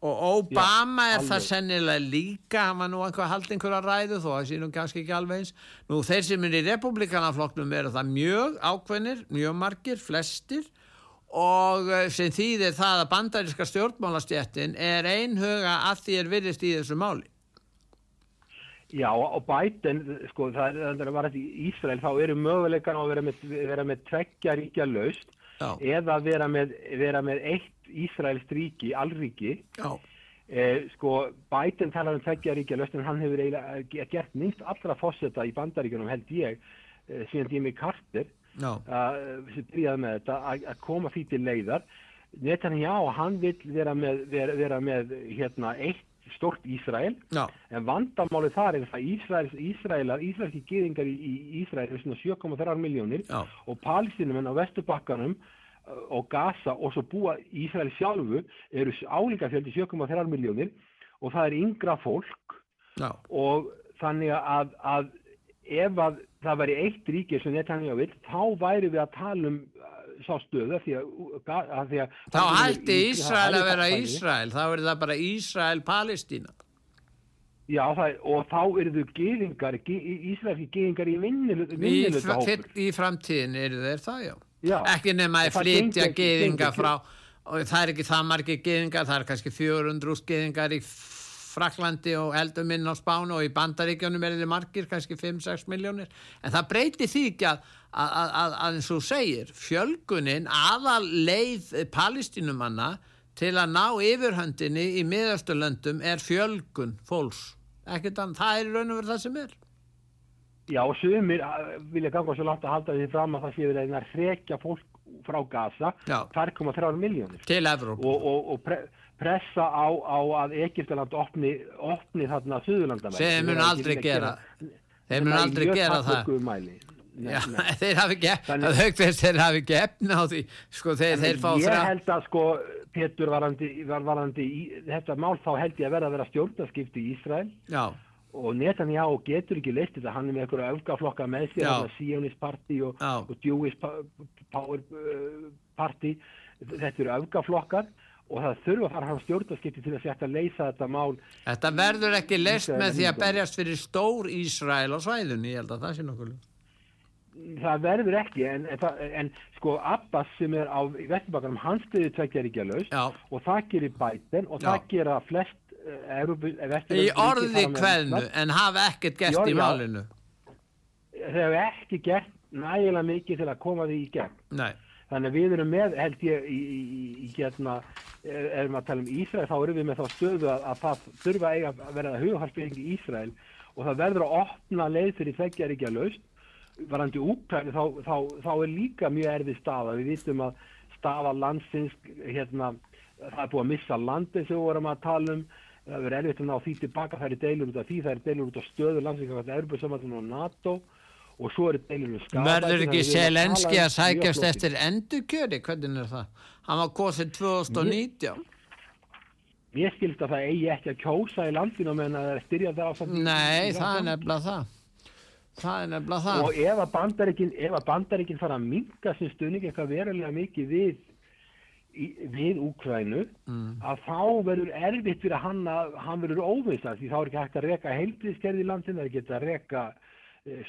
og Obama Já, er það sennilega líka hann var nú einhver hald einhverja ræðu þó að það sé nú kannski ekki alveg eins. Nú þeir sem er í republikanaflokknum eru það mjög ákveðnir, mjög margir flestir. Og eh, sem þýðir það að bandaríska stjórnmálastjættin er einhuga að því er virðist í þessu máli. Já og Biden sko það er að vera í Ísrael þá eru möguleikan að vera með, vera með tveggja ríkja laust Já. eða vera með, vera með eitt Ísraels ríki, allríki eh, sko Biden talar um tveggja ríkja löstin, hann hefur eiginlega gert minnst allra fósetta í bandaríkunum held ég, eh, síðan Jimmy Carter. Sem byrjaði með þetta að koma því til leiðar. Netanyahu, hann vil vera með, vera, vera með hérna, eitt stort Ísrael Já. en vandamáli þar er það Ísraels, Ísraelar, Ísraelski geðingar í, í Ísrael er svona 7,3 miljónir og palestinumenn á Vesturbakkanum og Gaza og svo búa Ísraeli sjálfu eru álíka fjöldi 7,3 miljónir og það er yngra fólk Já. og þannig að, að ef að það væri eitt ríkir sem Netanyahu vil þá væri við að tala um sá stöðu því að, að, því að þá hætti Ísrael að vera Ísrael þá er það bara Ísrael-Palestína Já, það, og þá eru þau geðingar, ísraelski geðingar í vinniluta hópur. Í, framtíðin eru þeir það, já. já. Ekki nema að flytja geðinga frá, og það er ekki það margir geðingar, það er kannski 400 geðingar í Fraklandi og elduminn á Spánu og í Bandaríkjónum er þið margir, kannski 5-6 miljónir. En það breyti því ekki að, að, að, að eins og segir, fjölgunin aðal leið palestínumanna til að ná yfirhöndinni í miðasturlöndum er fjölgun fólks. Ekkert annað, það er raun og verið það sem er. Já, sumir vilja ganga svo látt að halda því fram að það sé verið að hrekja fólk frá Gaza. 2,3 miljónir til Evróp og, og, og pressa á, á að Egiptaland opni, opni þarna Suðurlandamæli. Sem mun aldrei gera þeir mun aldrei gera það. Já, (laughs) þeir hafi ekki þeir hafi ekki efna á því. Sko, þeir, þeir ég þrjá... held að sko Petur varandi, var varandi í þetta mál þá held ég að verða að vera stjórnarskipti í Ísrael. Já. og Netanyahu getur ekki leist þetta, hann er með einhverja öfgaflokka með sér, Sionist Party og, og Jewish Power uh, Party, þetta eru öfgaflokkar og það þurfa að fara á stjórnarskipti til að setja að leysa þetta mál. Þetta verður ekki leist með því að berjast fyrir stór Ísrael á svæðunni, ég held að það sé nokkuð það verður ekki en, en, en sko Abbas sem er á Vesturbakkanum hans stuði tveggjaríkja laust og það gerir bæten og Já. það gera flest uh, í orði kveðnu en hafa ekkert gert í, í málinu. Þeir hafa ekki gert nægilega mikið til að koma því í gegn. Nei. Þannig að við erum með held ég í, í, í hérna erum að tala um Ísrael þá erum við með þá stöðu að, að það þurfa að vera hughalsbyggingi í Ísrael og það verður að opna leið fyrir tveggjaríkja laust varandi útræði þá, þá, þá er líka mjög erfið staða. Við vitum að staða landsins, hérna, það er búið að missa landin sem við vorum að tala um. Það verður erfitt að ná því tilbaka, það er deilur út af því, það er deilur út af stöðu landsins, það er Európa saman og NATO og svo er deilur um skada. Verður ekki Selenski að sækjast eftir endurkjöri? Hvernig er það? Hann var góðsinn 2019. Mér skilst að það eigi ekki að kjósa í landinu meðan það er styrjað þar á samt. Nei, það er nefnilega það það er nefnilega það og ef að að bandaríkinn fara að minga sem stuðning eitthvað verulega mikið við í, við Úkvænu mm. að þá verður erfitt fyrir hann að hann verður óvist því þá er ekki hægt að reka heilbríðskerði í landinu það er ekki að reka eh,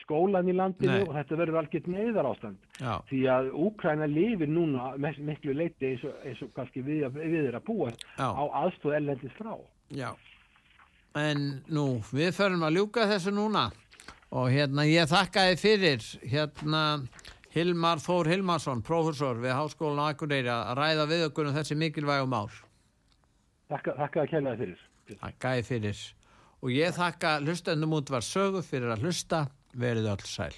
skólan í landinu Nei. og þetta verður algjört neyðar ástand Já. því að Úkræna lifir núna miklu leiti eins og, eins og kannski við, við erum að búa Já. á aðstóð ellendis frá. Já. En nú við förum að ljúka þessu núna. Og hérna ég þakkaði fyrir hérna Hilmar Þór Hilmarsson, profesor við Háskólan á Akureyri að ræða við okkur um þessi mikilvægum ár Þakka, þakka að kenna fyrir. Þakkaði fyrir. Og ég þakka hlustendum út var sögu fyrir að hlusta verið öll sæl